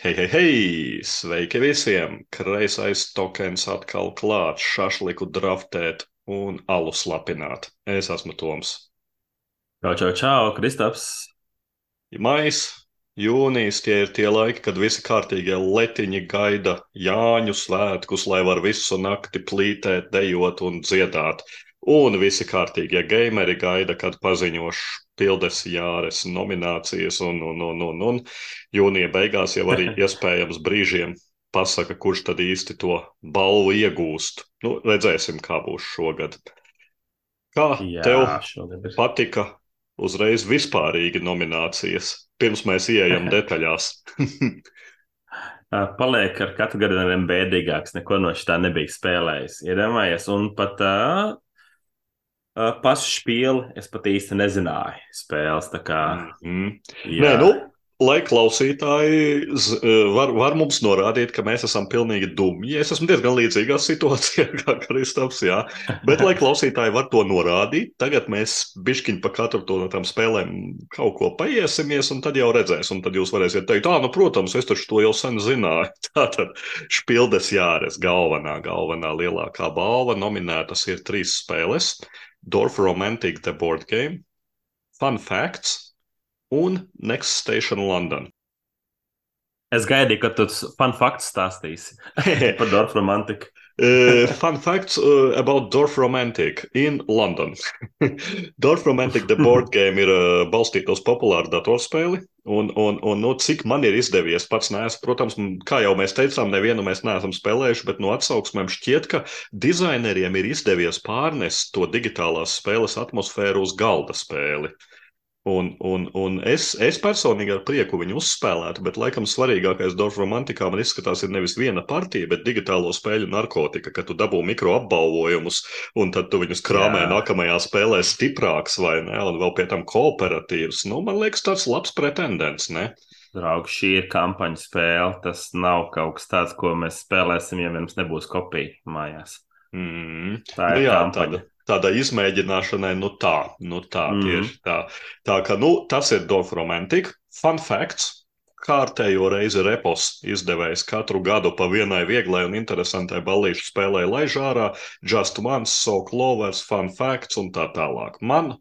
Hei, hei, hei! Sveiki visiem! Kreisais tokens atkal klāts, šašliku draftēt un alu slapināt. Es esmu Toms. Čau, čau, čau, Kristaps! Mais, jūnijas tie ir tie laiki, kad visi kārtīgie letiņi gaida Jāņu svētkus, lai var visu nakti plītēt, dejot un dziedāt. Un visi kārtīgie gameri gaida, kad paziņošu pildes jāres nominācijas, un, un, un, un, un jūnija beigās jau arī iespējams brīžiem pasaka, kurš tad īsti to balvu iegūst. Nu, redzēsim, kā būs šogad. Kā Jā, tev patika uzreiz vispārīgi nominācijas, pirms mēs ieejam detaļās? Paliek ar katru gadu vien bēdīgāks, neko no šī tā nebija spēlējis. Iedomājies, un pat uh, Uh, pašu spēli es pat īsti nezināju. Spēles tā kā. Mm -hmm. Nē, nu, lai klausītāji var, var mums norādīt, ka mēs esam pilnīgi dumji. Es esmu diezgan līdzīgā situācijā kā Kristaps, jā. Bet, lai klausītāji var to norādīt, tagad mēs bišķiņi pa katru to no tām spēlēm kaut ko paiesimies, un tad jau redzēs, un tad jūs varēsiet teikt, ah, nu, protams, es taču to jau sen zināju. Tātad špildes jāres galvenā, galvenā lielākā balva nominētas ir trīs spēles. Dorf Romantic The Board Game, Fun Facts un Next Station London. Es gaidīju, ka tu fun facts stāstīsi par Dorf Romantic. Uh, fun facts uh, about Dorf Romantic in London. Dorf Romantic, the board game, ir uh, balstīta uz populāru datorspēli. Un, un, un nu, cik man ir izdevies, pats neesmu, protams, kā jau mēs teicām, nevienu mēs neesam spēlējuši, bet no atsauksmēm šķiet, ka dizaineriem ir izdevies pārnest to digitālās spēles atmosfēru uz galda spēli. Uh, Un, un, un es, es personīgi ar prieku viņu uzspēlētu, bet laikam svarīgākais Dorfa romantikā man izskatās ir nevis viena partija, bet digitālo spēļu narkotika, ka tu dabū mikro apbalvojumus un tad tu viņus krāmē Jā. nākamajā spēlē stiprāks vai ne, un vēl pie tam kooperatīvs. Nu, man liekas, tāds labs pretendents, ne? Draugi, šī ir kampaņa spēle. Tas nav kaut kas tāds, ko mēs spēlēsim, ja mums nebūs kopija mājās. Mm. Tā ir nu, jā, kampaņa. Tāda tādai izmēģināšanai, nu tā, nu tā mm. tieši tā. Tā ka, nu, tas ir Dorf Romantic. Fun facts. Kārtējo reizi repos izdevējs katru gadu pa vienai vieglai un interesantai ballīšu spēlē laiž ārā Just Once, So Clovers, Fun Facts un tā tālāk. Man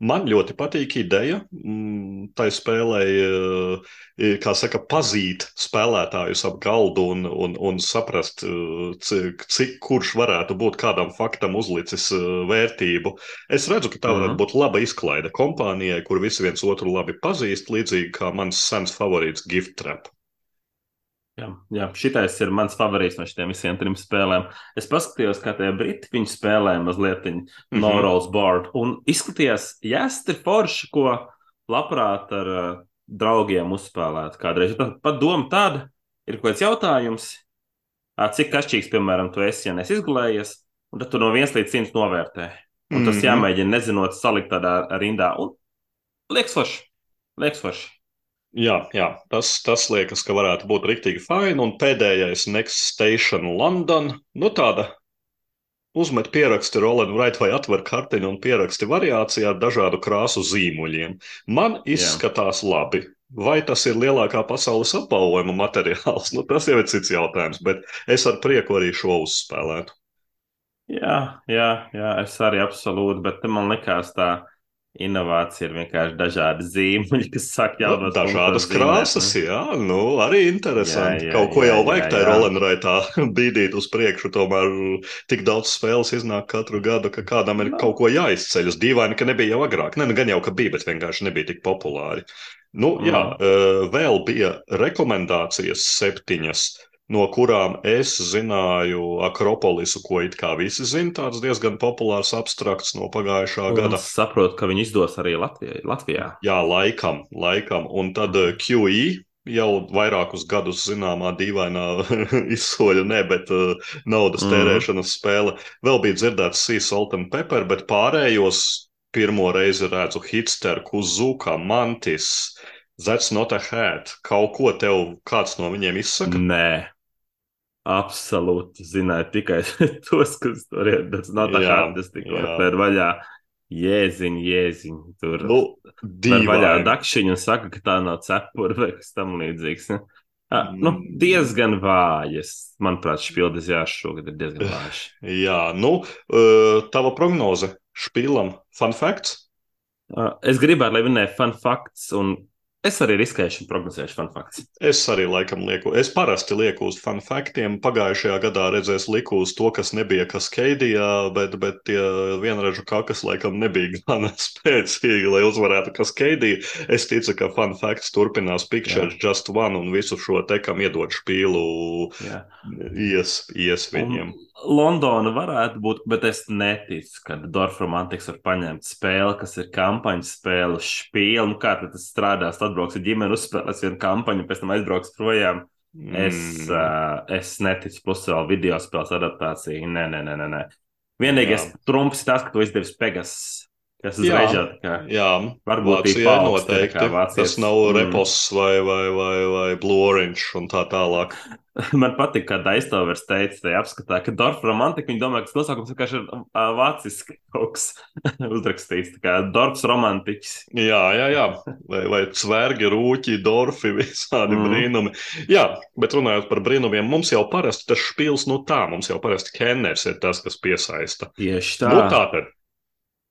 Man ļoti patīk ideja mm, tai spēlē, e, kā saka, pazīt spēlētājus ap galdu un, un, un saprast, e, cik, cik kurš varētu būt kādam faktam uzlicis e, vērtību. Es redzu, ka tā varētu mhm. būt laba izklaide kompānijai, kur visi viens otru labi pazīst, līdzīgi kā mans sens favorīts Gift Trap. Jā, jā, šitais ir mans favorīts no šiem visiem trim spēlēm. Es paskatījos, kā tie briti viņu spēlē mazliet mm -hmm. no rolls board. Un izskatījās, jāstri forši, ko labprāt ar uh, draugiem uzspēlēt. Kādreiz pat, pat doma tāda, ir kaut kāds jautājums, cik kašķīgs, piemēram, tu esi, ja nes izgulējies, un tad tu no 1 līdz 100 novērtē. Un mm -hmm. tas jāmēģina, nezinot, salikt tādā rindā. Un liekas forši. Liekas forši. Jā, jā tas, tas liekas, ka varētu būt rīktīgi fini. Un pēdējais Next Station London. Nu, tāda uzmet pieraksti Roland Wright vai atver kartiņu un pieraksti variācijā ar dažādu krāsu zīmuļiem. Man izskatās jā. labi. Vai tas ir lielākā pasaules apbalvojuma materiāls? Nu, tas jau ir cits jautājums, bet es ar prieku arī šo uzspēlētu. Jā, jā, jā es arī absolūti, bet man likās tā Inovācija ir vienkārši dažādi zīmuļi, kas saka, jau nu, dažādas krāsas, zīmēt, jā, nu arī interesanti. Jā, jā, Kaut ko jā, jau vajag tajā Rolanraitā bīdīt uz priekšu, tomēr tik daudz spēles iznāk katru gadu, ka kādam ir no. kaut ko jāizceļas. Dīvaini, ka nebija jau agrāk. Ne, nu gan jau, ka bija, bet vienkārši nebija tik populāri. Nu, jā, no. vēl bija rekomendācijas septiņas no kurām es zināju Akropolisu, ko it kā visi zina. Tāds diezgan populārs abstrakts no pagājušā un gada. Es saprotu, ka viņi izdos arī Latvijā. Latvijā. Jā, laikam, laikam. Un tad eh, QE. Jau vairākus gadus zināmā dīvainā izsoļa, ne, bet uh, naudas mm. tērēšanas spēle. Vēl bija dzirdēts Sea Salt and Pepper, bet pārējos pirmo reizi redzu Hitster, Kuzuka, Mantis, That's not a hat. Kaut ko tev kāds no viņiem izsaka? Nē, absolūti zināju tikai tos, kas tur ir. Tas nav tā, kā tas tikko ir vaļā. Jēziņ, jēziņ, tur nu, vaļā dakšiņu un saka, ka tā nav cepura vai kas tam līdzīgs. Ne? Uh, nu, diezgan vājas. Manuprāt, spēlēs šogad ir diezgan vājš. Jā, nu, tava prognoze špīlam, fun facts? Es gribētu, lai vinēja fun facts, un Es arī riskēšu un prognozēšu fun facts. Es arī laikam lieku. Es parasti lieku uz fun factiem. Pagājušajā gadā redzēs liku uz to, kas nebija Kaskēdijā, bet, bet tie vienražu kakas laikam nebija gana spēcīgi, lai uzvarētu Kaskēdiju. Es ticu, ka fun facts turpinās Pictures Jā. Just One un visu šo te, kam iedod špīlu, ies, ies viņiem. Un... Londona varētu būt, bet es neticu, ka Dorfromantiks var paņemt spēli, kas ir kampaņas spēle, spēle. Nu, kā tas strādās? Tad atbrauks ar ģimeni, uzspēlēs vienu kampaņu, pēc tam aizbrauks projām. Mm. Es, uh, es neticu, plus vēl video spēles adaptācija. Nē, nē, nē, nē. Vienīgais trumps ir tas, ka tu izdevies Pegasus Kas uzreiz tā kā jā, varbūt Vācijā noteikti. Tas nav mm. repos vai, vai, vai, vai bloriņš un tā tālāk. Man patīk, kā Daistovers teica, tajā apskatā, ka Dorf romantika, viņi domā, ka tas nosaukums vienkārši ir vāciski kaut kas uzrakstīts, tā kā Dorfs romantiķis. Jā, jā, jā, vai, vai cvergi, rūķi, Dorfi, visādi mm. brīnumi. Jā, bet runājot par brīnumiem, mums jau parasti tas špils, nu tā, mums jau parasti Kenners ir tas, kas piesaista. Tieši tā. Nu, tā tad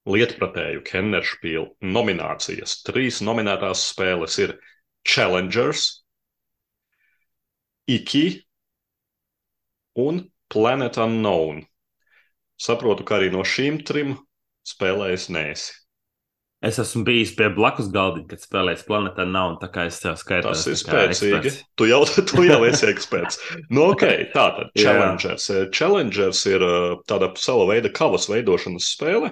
lietpratēju Kenneršpīlu nominācijas. Trīs nominētās spēles ir Challengers, Iki un Planet Unknown. Saprotu, ka arī no šīm trim spēlējis nēsi. Es esmu bijis pie blakus galdiņa, kad spēlēju planētā nav, un tā kā es tev skaitu. Tas ir spēcīgi. Tu jau, tu jau esi eksperts. nu, ok, tā tad Challengers. Challengers ir uh, tāda sava veida kavas veidošanas spēle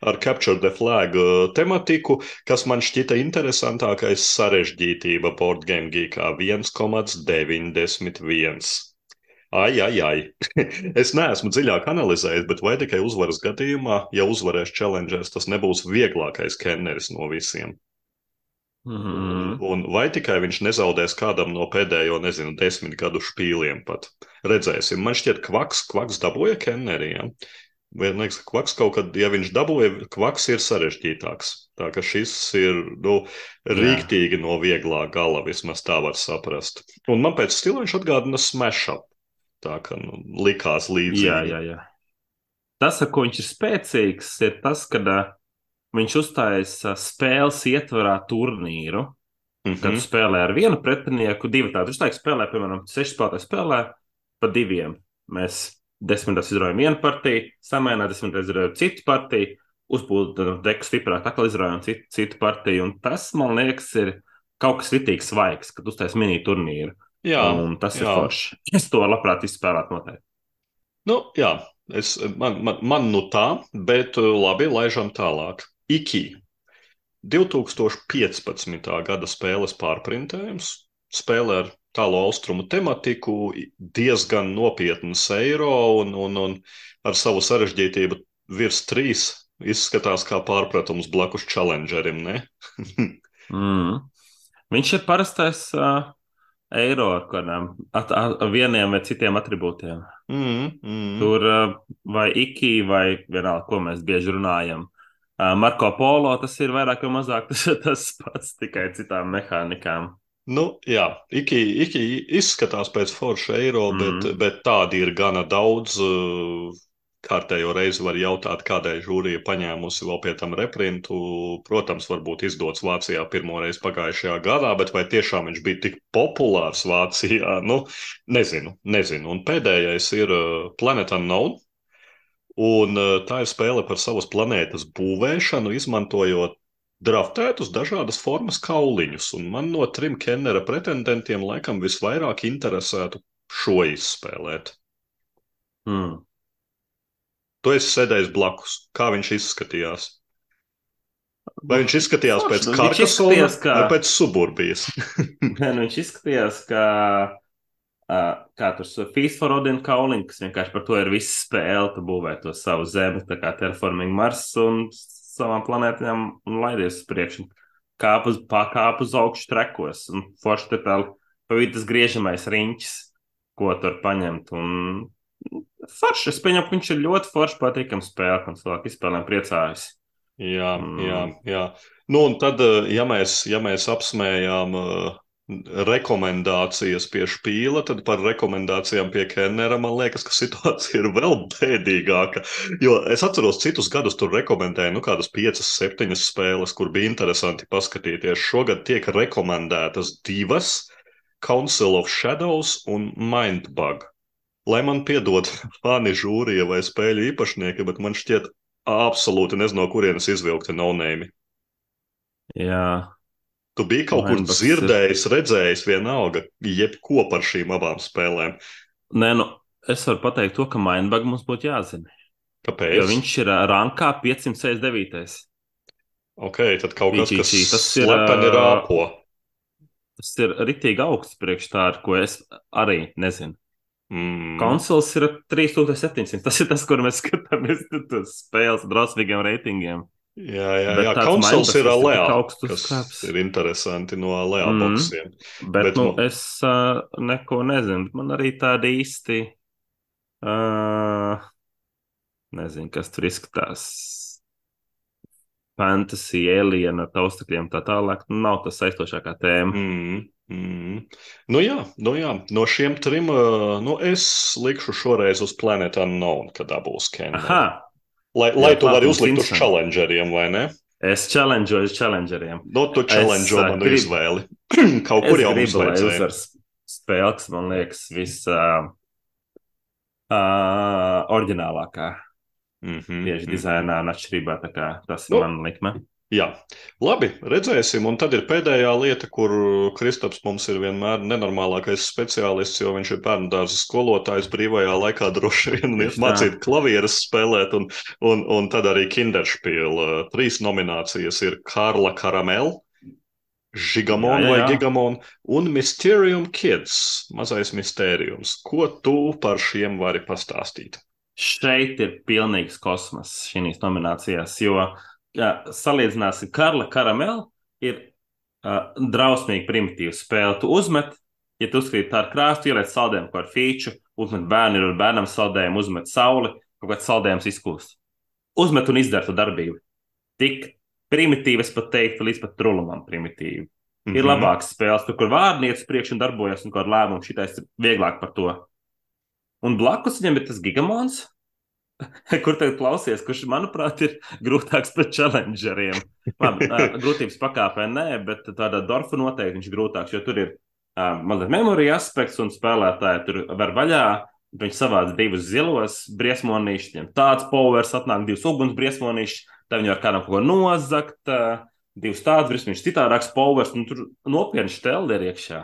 ar Capture the Flag uh, tematiku, kas man šķita interesantākais sarežģītība board game geekā 1,91. Ai, ai, ai. es neesmu dziļāk analizējis, bet vai tikai uzvaras gadījumā, ja uzvarēs challengers, tas nebūs vieglākais kenneris no visiem. Mm -hmm. Un vai tikai viņš nezaudēs kādam no pēdējo, nezinu, desmit gadu špīliem pat. Redzēsim, man šķiet, kvaks, kvaks dabūja kenneri. Ja? Liekas, ka kvaks kaut kad, ja viņš dabūja, kvaks ir sarežģītāks. Tā ka šis ir nu, rīktīgi no vieglā gala, vismaz tā var saprast. Un man pēc stila viņš atgādina smash up. Tā kā nu, likās līdzīgi. Jā, jā, jā. Tas, ar ko viņš ir spēcīgs, ir tas, ka viņš uzstājas spēles ietvarā turnīru. Mm -hmm. Kad spēlē ar vienu pretinieku, divi tādi uzstājas spēlē, piemēram, seši spēlētāji spēlē pa diviem. Mēs desmitās izraujam vienu partiju, samēnā desmitās izraujam citu partiju, uzbūvējam deku stiprāk, atkal izraujam citu, citu partiju. Un tas, man liekas, ir kaut kas ritīgs svaigs, kad uzstājas mini turnīru. Jā, un tas jā. ir forši. Es to labprāt izspēlētu noteikti. Nu, jā, es, man, man, man nu tā, bet uh, labi, laižam tālāk. Iki. 2015. gada spēles pārprintējums, spēle ar tālu austrumu tematiku, diezgan nopietnas eiro un, un, un ar savu sarežģītību virs trīs izskatās kā pārpratums blakus challengerim, ne? mm. Viņš ir parastais uh, eiro ar kādām at, at, vieniem vai citiem attribūtiem. Mm, mm. Tur vai iki, vai vienalga, ko mēs bieži runājam. Marko Polo tas ir vairāk vai mazāk tas, tas pats, tikai citām mehānikām. Nu, jā, iki, iki izskatās pēc forša eiro, mm. bet, bet tādi ir gana daudz. Uh, kārtējo reizi var jautāt, kādēļ žūrija paņēmusi vēl pie tam reprintu. Protams, varbūt izdots Vācijā pirmo reizi pagājušajā gadā, bet vai tiešām viņš bija tik populārs Vācijā? Nu, nezinu, nezinu. Un pēdējais ir uh, Planet Unknown. Un uh, tā ir spēle par savas planētas būvēšanu, izmantojot draftētus dažādas formas kauliņus. Un man no trim Kennera pretendentiem laikam visvairāk interesētu šo izspēlēt. Hmm. Tu esi sēdējis blakus. Kā viņš izskatījās? Vai viņš izskatījās Forši, pēc karkasona kā... vai pēc suburbijas? Nē, nu viņš izskatījās kā, kā tur Feast for Odin Kauling, kas vienkārši par to ir visa spēle, tu būvē to savu zemi, tā kā Terraforming Mars un savām planētām un laidies uz priekšu. Kāp uz, pakāp uz augšu trekos un forši te tā pa vidu tas griežamais riņķis, ko tur paņemt. Un forši. Es pieņemu, ka viņš ir ļoti forši patīkams spēle, un cilvēki izspēlēm priecājas. Jā, mm. jā, jā. Nu, un tad, eh, ja mēs, ja mēs apsmējām uh, rekomendācijas pie špīla, tad par rekomendācijām pie Kennera man liekas, ka situācija ir vēl bēdīgāka. Jo es atceros, citus gadus tur rekomendēju nu, kādas piecas, septiņas spēles, kur bija interesanti paskatīties. Šogad tiek rekomendētas divas - Council of Shadows un Mindbug. Lai man piedod fani žūrija vai spēļu īpašnieki, bet man šķiet absolūti nezinu, no kurienes izvilkti naunēmi. Jā, Tu biji kaut kur Mindbugs dzirdējis, redzējis, vienalga, jebko par šīm abām spēlēm. Nē, nu, es varu pateikt to, ka Mindbug mums būtu jāzina. Kāpēc? Jo viņš ir rankā 569. Ok, tad kaut kas, čī, tas ir, slepeni rāpo. Tas ir ritīgi augsts priekš tā, ar ko es arī nezinu. Mm. Konsoles ir 3700. Tas ir tas, kur mēs skatāmies uz spēles ar drausmīgiem reitingiem. Jā, jā, Bet jā. konsoles ir tas ir interesanti no alea Mhm. boxiem. Bet, Bet nu, nu- es uh, neko nezinu. Man arī tādi īsti. Uh, nezinu, kas tur izskatās. Fantasy, alien ar taustakļiem, tā tālāk. Nu, nav tas aizstošākā tēma. Mm, mm. Nu jā, nu jā, no šiem trim uh, nu es likšu šoreiz uz Planet Unknown, kad būs. Aha! Lai, lai Jā, tu vari uzlikt uz Simpson. challengeriem, vai ne? Es challengeoju uz challengeriem. Nu, tu challenge uh, manu gribu- izvēli. Kaut Es kur jau mums gribu, lai vajadzēja. uzvar spēle, kas man liekas vis. Uh, uh, oriģinālākā Mhm, tieši mhm. dizainā un atšķirībā. tā kā Tas ir Nu. man likme. Jā, labi, redzēsim. Un tad ir pēdējā lieta, kur Kristaps mums ir vienmēr nenormālākais speciālists, jo viņš ir bērnu dārza skolotājs brīvajā laikā droši vien tā. mācīt klavieres spēlēt, un, un, un tad arī Kinderspiel. Trīs nominācijas ir Karla Karamel, Žigamon Jā, jā, vai jā. Gigamon un Mysterium Kids, mazais mistērijums. Ko tu par šiem vari pastāstīt? Šeit ir pilnīgs kosmos šīs nominācijās, jo jā, salīdzināsim, Karla Karamela ir uh, drausmīgi primitīva spēle. Tu uzmet, ja tu uzkrīt tā ar krāstu, ieliec saldējumu kādu feature, uzmet bērnu ar bērnam saldējumu, uzmet sauli, kaut kāds saldējums izkūst. Uzmet un izdara to darbību. Tik primitīvi, es pat teiktu, līdz pat trulumam primitīvi. Ir Mhm. labākas spēles, tur, kur vārnīca priekš un darbojas, un kāda lēmuma šitais ir vieglāk par to. Un blakus viņam ir tas gigamons, kur tagad klausies, kurš, manuprāt, ir grūtāks par challengeriem. Labi, grūtības pakāpē nē, bet tādā dorfa noteikti viņš ir grūtāks, jo tur ir uh, mazliet memorija aspekts un spēlētāji tur var vaļā. Viņš savāc divus zilos briesmonīšus, viņam tāds powers atnāk, divus uguns briesmonīšus, tad viņi var kādam kaut ko nozagt, uh, divus tādus briesmonīšus, citādāks powers, un tur nopietni šteli ir iekšā.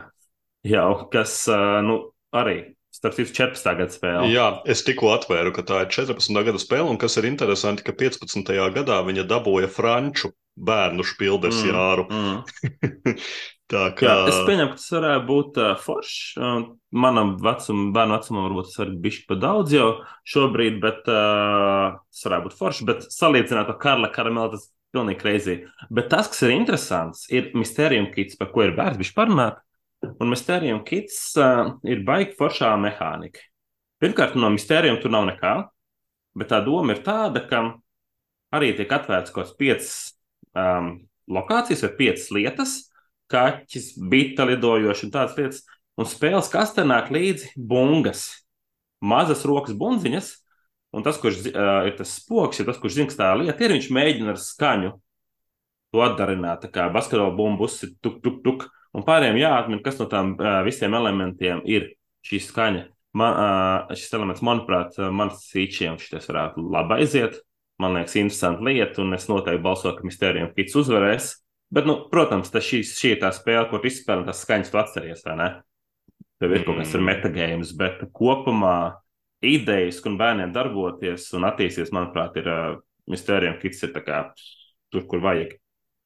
Jau, kas, uh, nu, arī, starp citu, 14. gada spēle. Jā, es tikko atvēru, ka tā ir 14. gada spēle, un kas ir interesanti, ka 15. gadā viņa dabūja franču bērnu spildes Mm, jāru. mm. Tā kā Jā, es pieņemu, ka tas varētu būt uh, foršs. Uh, manam vecumam, bērnu vecumam, varbūt tas var būt par daudz jau šobrīd, bet uh, tas varētu būt foršs. Bet salīdzināt ar Karla karamelu, tas ir pilnīgi kreizī. Bet tas, kas ir interesants, ir Mysterium Kits, par ko ir vērts parunāt. Un Mysterium Kits uh, ir baigi foršā mehānika. Pirmkārt, no Mysterium tur nav nekā, bet tā doma ir tāda, ka arī tiek atvērts kaut kāds piecas um, lokācijas vai piecas lietas kaķis, bita lidojoši un tādas lietas. Un spēles kastē nāk līdzi bungas, mazas rokas bunziņas. Un tas, kurš uh, ir tas spoks, ir tas, kurš zina, kas tā lieta ir, viņš mēģina ar skaņu to atdarināt. Tā kā basketbola bumbu uzsit tuk, tuk, tuk. Un pārējiem jāatmin, kas no tām uh, visiem elementiem ir šī skaņa. Man, uh, šis elements, manuprāt, manas sīčiem šis varētu labi aiziet. Man liekas, interesanti lieta, un es noteikti balsoju, ka Mistērijam Kits uzvarēs. Bet, nu, protams, tas šī, šī ir tā spēle, kur izspēlē tās skaņas, tu atceries, vai ne? Tev ir kaut kas ar Mm. metagēmas, bet kopumā idejas, un bērniem darboties un attīstīties, manuprāt, ir uh, Mistērijam Kits ir kā tur, kur vajag.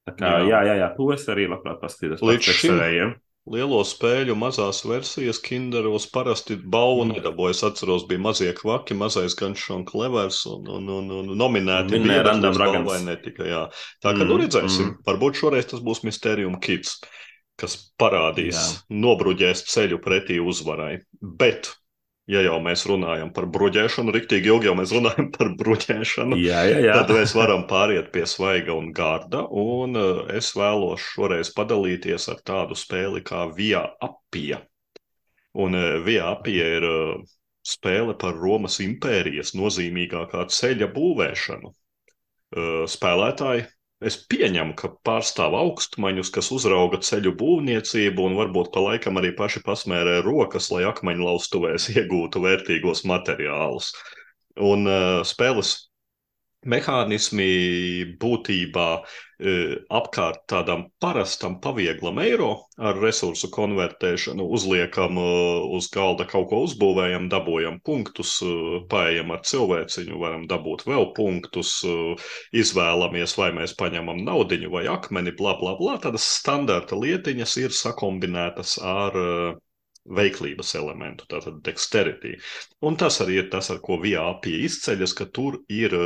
Tā kā, Jā. jā, jā, jā, to es arī labprāt paskatītos. Līdz savējiem. lielo spēļu mazās versijas Kinderos parasti balvu Mm. nedabūja. Es atceros, bija mazie kvaki, mazais Guns un Clevers un, un, un, un nominēti minēja bet Random balvai netika. Jā. Tā kā, nu, Mm, redzēsim. mm. Varbūt šoreiz tas būs Mysterium Kids, kas parādīs, Jā. nobruģēs ceļu pretī uzvarai. Bet ja jau mēs runājam par bruģēšanu, riktīgi ilgi jau mēs runājam par bruģēšanu, jā, jā, jā. tad mēs varam pāriet pie svaiga un garda. Un uh, es vēlos šoreiz padalīties ar tādu spēli kā Via Appija. Un uh, Via Appija ir uh, spēle par Romas impērijas nozīmīgākā ceļa būvēšanu. Spēlētāji Es pieņemu, ka pārstāv augstmaņus, kas uzrauga ceļu būvniecību un varbūt pa laikam arī paši pasmērē rokas, lai akmeņlaustuvēs iegūtu vērtīgos materiālus. Un uh, spēles mehānismi būtībā e, apkārt tādam parastam, pavieglam eiro ar resursu konvertēšanu, uzliekam e, uz galda kaut ko uzbūvējam, dabūjam punktus, e, paējam ar cilvēciņu, varam dabūt vēl punktus, izvēlamies, vai mēs paņemam naudiņu vai akmeni, bla, bla, bla. Tādas standarta lietiņas ir sakombinētas ar veiklības elementu, tātad dexterity. Un tas arī ir tas, ar ko VAP izceļas, ka tur ir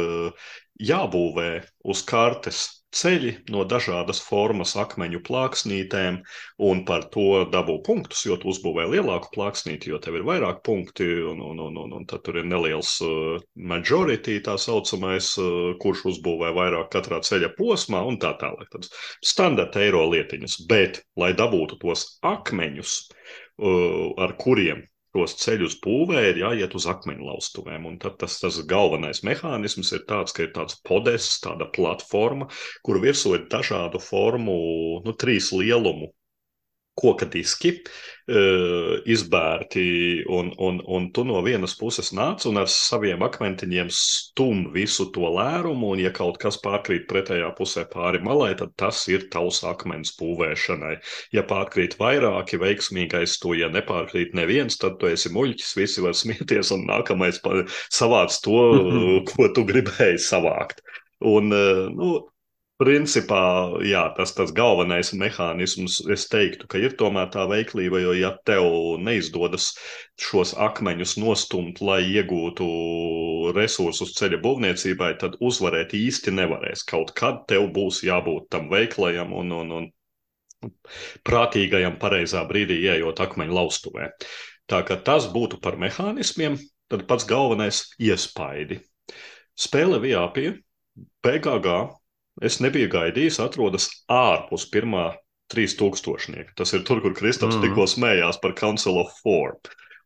jābūvē uz kartes ceļi no dažādas formas akmeņu plāksnītēm, un par to dabū punktus, jo tu uzbūvē lielāku plāksnīti, jo tev ir vairāk punkti, un, un, un, un, un tad tur ir neliels majority, tā saucamais, kurš uzbūvē vairāk katrā ceļa posmā, un tā tālāk. Tad standarta eiro lietiņas, bet, lai dabūtu tos akmeņus, ar kuriem tos ceļus būvē, ir jāiet uz akmeņlaustuvēm. Un tad tas, tas galvenais mehānisms ir tāds, ka ir tāds podests, tāda platforma, kur virsū ir dažādu formu, nu, trīs lielumu koka diski, izbērti, un, un, un tu no vienas puses nāc un ar saviem akmentiņiem stum visu to lērumu, un ja kaut kas pārkrīt pretējā pusē pāri malai, tad tas ir tavs akmens būvēšanai. Ja pārkrīt vairāki, veiksmīgais to, ja nepārkrīt neviens, tad tu esi muļķis, visi var smieties, un nākamais savāc to, ko tu gribēji savākt. Un, nu, Principā, jā, tas tas galvenais mehānisms, es teiktu, ka ir tomēr tā veiklība, jo ja tev neizdodas šos akmeņus nostumt, lai iegūtu resursus ceļa būvniecībai, tad uzvarēt īsti nevarēs. Kaut kad tev būs jābūt tam veiklajam un, un, un prātīgajam pareizā brīdī ieejot akmeņu laustuvē. Tā kā tas būtu par mehānismiem, tad pats galvenais iespaidi. Spēle Vijāpija, PGG es nebiju gaidījis, atrodas ārpus pirmā trīs tūkstošnieka. Tas ir tur, kur Kristaps mm. tikko smējās par Council of Four.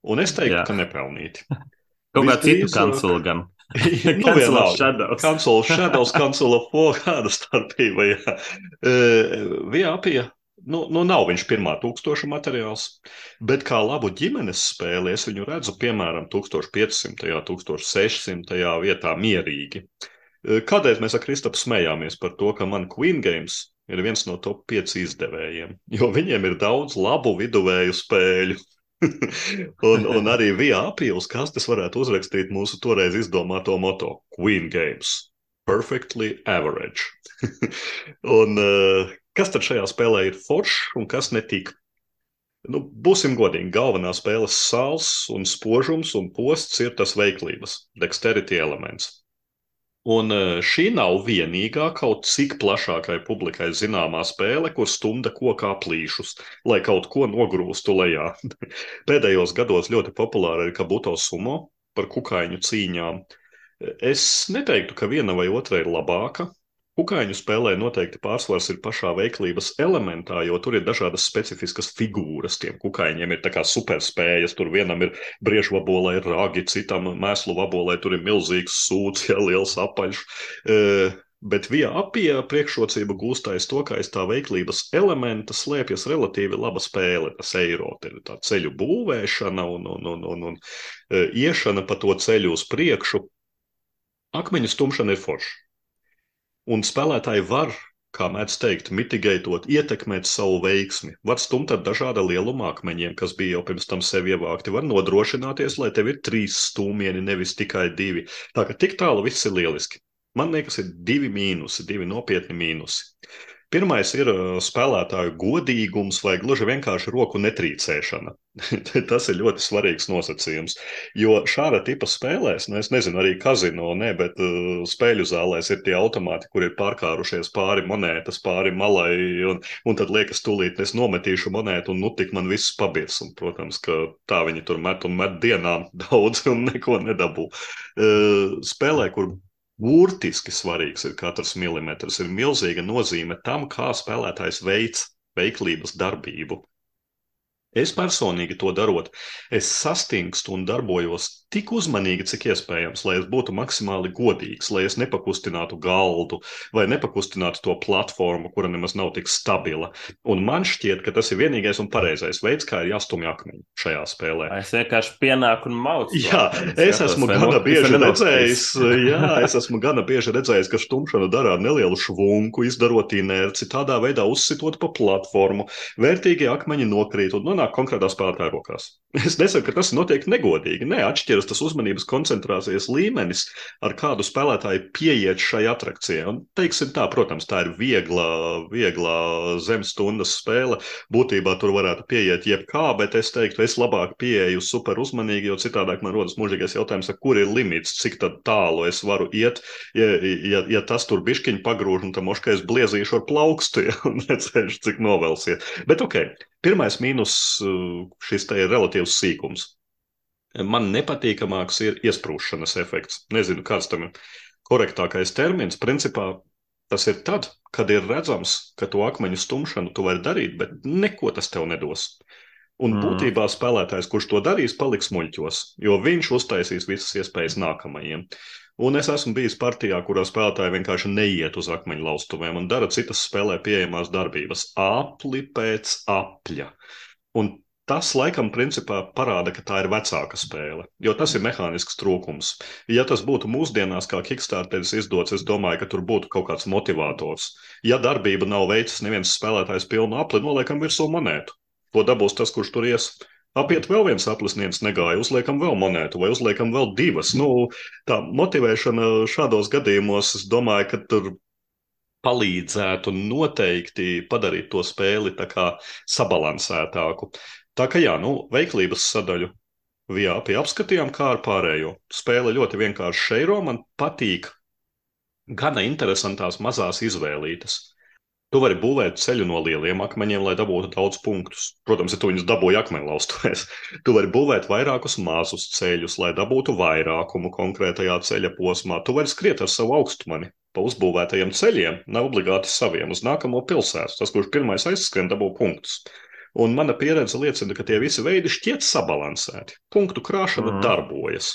Un es teiktu, jā. ka nepelnīti. Kaut kā citu kancelu gan. nu, of Shadows. Council of Shadows, Council of Four, kāda starpība, jā. Uh, Viapija, nu, nu nav viņš pirmā tūkstoša materiāls, bet kā labu ģimenes spēli es viņu redzu, piemēram, 1500. 1600. vietā mierīgi. Uh, Kādēļ mēs ar Kristapu smējāmies par to, ka man Queen Games ir viens no top 5 izdevējiem? Jo viņiem ir daudz labu viduvēju spēļu. un, un arī VAP uz kastes varētu uzrakstīt mūsu toreiz izdomāto moto Queen Games. Perfectly average. un uh, kas tad šajā spēlē ir foršs un kas netīk? Nu, būsim godīgi, galvenā spēles sāls un spožums un posts ir tas veiklības, dexterity elements. Un e, šī nav vienīgā kaut cik plašākai publikai zināmā spēle, kur stumda kokā plīšus, lai kaut ko nogrūstu lejā. Pēdējos gados ļoti populāra ir kabuto sumo par kukaiņu cīņām. Es neteiktu, ka viena vai otra ir labāka, Kukaiņu spēlē noteikti pārsvars ir pašā veiklības elementā, jo tur ir dažādas specifiskas figūras. Tiem kukaiņiem ir tā kā superspējas. Tur vienam ir briežvabolē ragi, citam mēslu vabolē tur ir milzīgs sūds, ja liels apaļš. E, bet via apija priekšrocība gūstais to, ka aiz tā veiklības elementa slēpjas relatīvi laba spēle. Tas eiro ir tā ceļu būvēšana un, un, un, un, un e, iešana pa to ceļu uz priekšu. Akmeņu stumšana ir forša Un spēlētāji var, kā mēdz teikt, mitigētot, ietekmēt savu veiksmi. Var stumt ar dažāda lieluma akmeņiem, kas bija jau pirms tam sev ievākti. Var nodrošināties, lai tev ir trīs stūmieni, nevis tikai divi. Tā ka tik tālu viss ir lieliski. Man liekas, ir divi mīnusi, divi nopietni mīnusi. Pirmais ir spēlētāju godīgums vai gluži vienkārši roku netrīcēšana. Tas ir ļoti svarīgs nosacījums. Jo šāda tipa spēlēs, nu es nezinu, arī kazino, ne, bet uh, spēļu zālēs ir tie automāti, kur ir pārkārušies pāri monētas, pāri malai, un, un tad liekas, tūlīt es nometīšu monētu, un nu tik man viss pabirs. Un, protams, ka tā viņi tur met un met dienām daudz un neko nedabū. Uh, spēlē, kur burtiski svarīgs ir katrs milimetrs, ir milzīga nozīme tam, kā spēlētājs veids veiklības darbību. Es personīgi to darot, es sastingstu un darbojos tik uzmanīgi, cik iespējams, lai es būtu maksimāli godīgs, lai es nepakustinātu galdu vai nepakustinātu to platformu, kura nemaz nav tik stabila. Un man šķiet, ka tas ir vienīgais un pareizais veids, kā ir jāstumj akmeņi šajā spēlē. Es vienkārši pienāku un maucu. Jā, es esmu gana bieži redzējis, jā, es esmu gana bieži redzējis, ka stumšana dara nelielu švunku, izdarot inerci, tādā veidā uzsitot pa platformu, vērtīgie akmeņi nokrīt un nonāk konkrētā spēlētāja rokās. Es nesaku, ka tas notiek negodīgi. Nē, atšķiras tas uzmanības koncentrācijas līmenis, ar kādu spēlētāju pieiet šai atrakcijai. Un, teiksim tā, protams, tā ir viegla, viegla zemstundas spēle. Būtībā tur varētu pieiet jebkā, bet es teiktu, es labāk pieeju super uzmanīgi, jo citādāk man rodas mūžīgais jautājums, kur ir limits, cik tālu es varu iet. Ja, ja, ja tas tur bišķiņi pagrūž, un tam moškais bliezīšu ar plaukstu, ja, un necēšu, cik novelsiet. Bet ok, pirmais mīnus šis te ir relatīvs sīkums. Man nepatīkamāks ir iesprūšanas efekts. Nezinu, kāds tam ir korektākais termins. Principā tas ir tad, kad ir redzams, ka to akmeņu stumšanu tu vari darīt, bet neko tas tev nedos. Un mm. būtībā spēlētājs, kurš to darīs, paliks muļķos, jo viņš uztaisīs visas iespējas nākamajiem. Un es esmu bijis partijā, kurā spēlētāji vienkārši neiet uz akmeņu laustuvēm un dara citas spēlē pieejamās darbības, apli pēc apļa. Un Tas laikam principā parāda, ka tā ir vecāka spēle, jo tas ir mehānisks trūkums. Ja tas būtu mūsdienās, kā Kickstarteris izdots, es domāju, ka tur būtu kaut kāds motivators. Ja darbība nav veicis neviens spēlētājs pilnu apli, noliekam virsū monētu. To dabūs tas, kurš tur ies. Apiet vēl viens aplis niens negāja, uzliekam vēl monētu vai uzliekam vēl divas. Nu, tā motivēšana šādos gadījumos, es domāju, ka tur palīdzētu noteikti padarīt to spēli sabalansētāku. Tā kā jā, nu, veiklības sadaļu VIP apskatījām, kā ar pārējo. Spēle ļoti vienkārši šeiro, man patīk gana interesantās mazās izvēlītas. Tu vari būvēt ceļu no lieliem akmeņiem, lai dabūtu daudz punktus. Protams, ja tu viņus dabūji akmeņlaustos, tu vari būvēt vairākus mazus ceļus, lai dabūtu vairākumu konkrētajā ceļa posmā. Tu vari skriet ar savu augstumani pa uzbūvētajiem ceļiem, nav obligāti saviem uz nākamo pilsētu. Tas, kurš pirmais aizskrien, dabū punktus. Un mana pieredze liecina, ka tie visi veidi šķiet sabalansēti. Punktu krāšana mm. darbojas.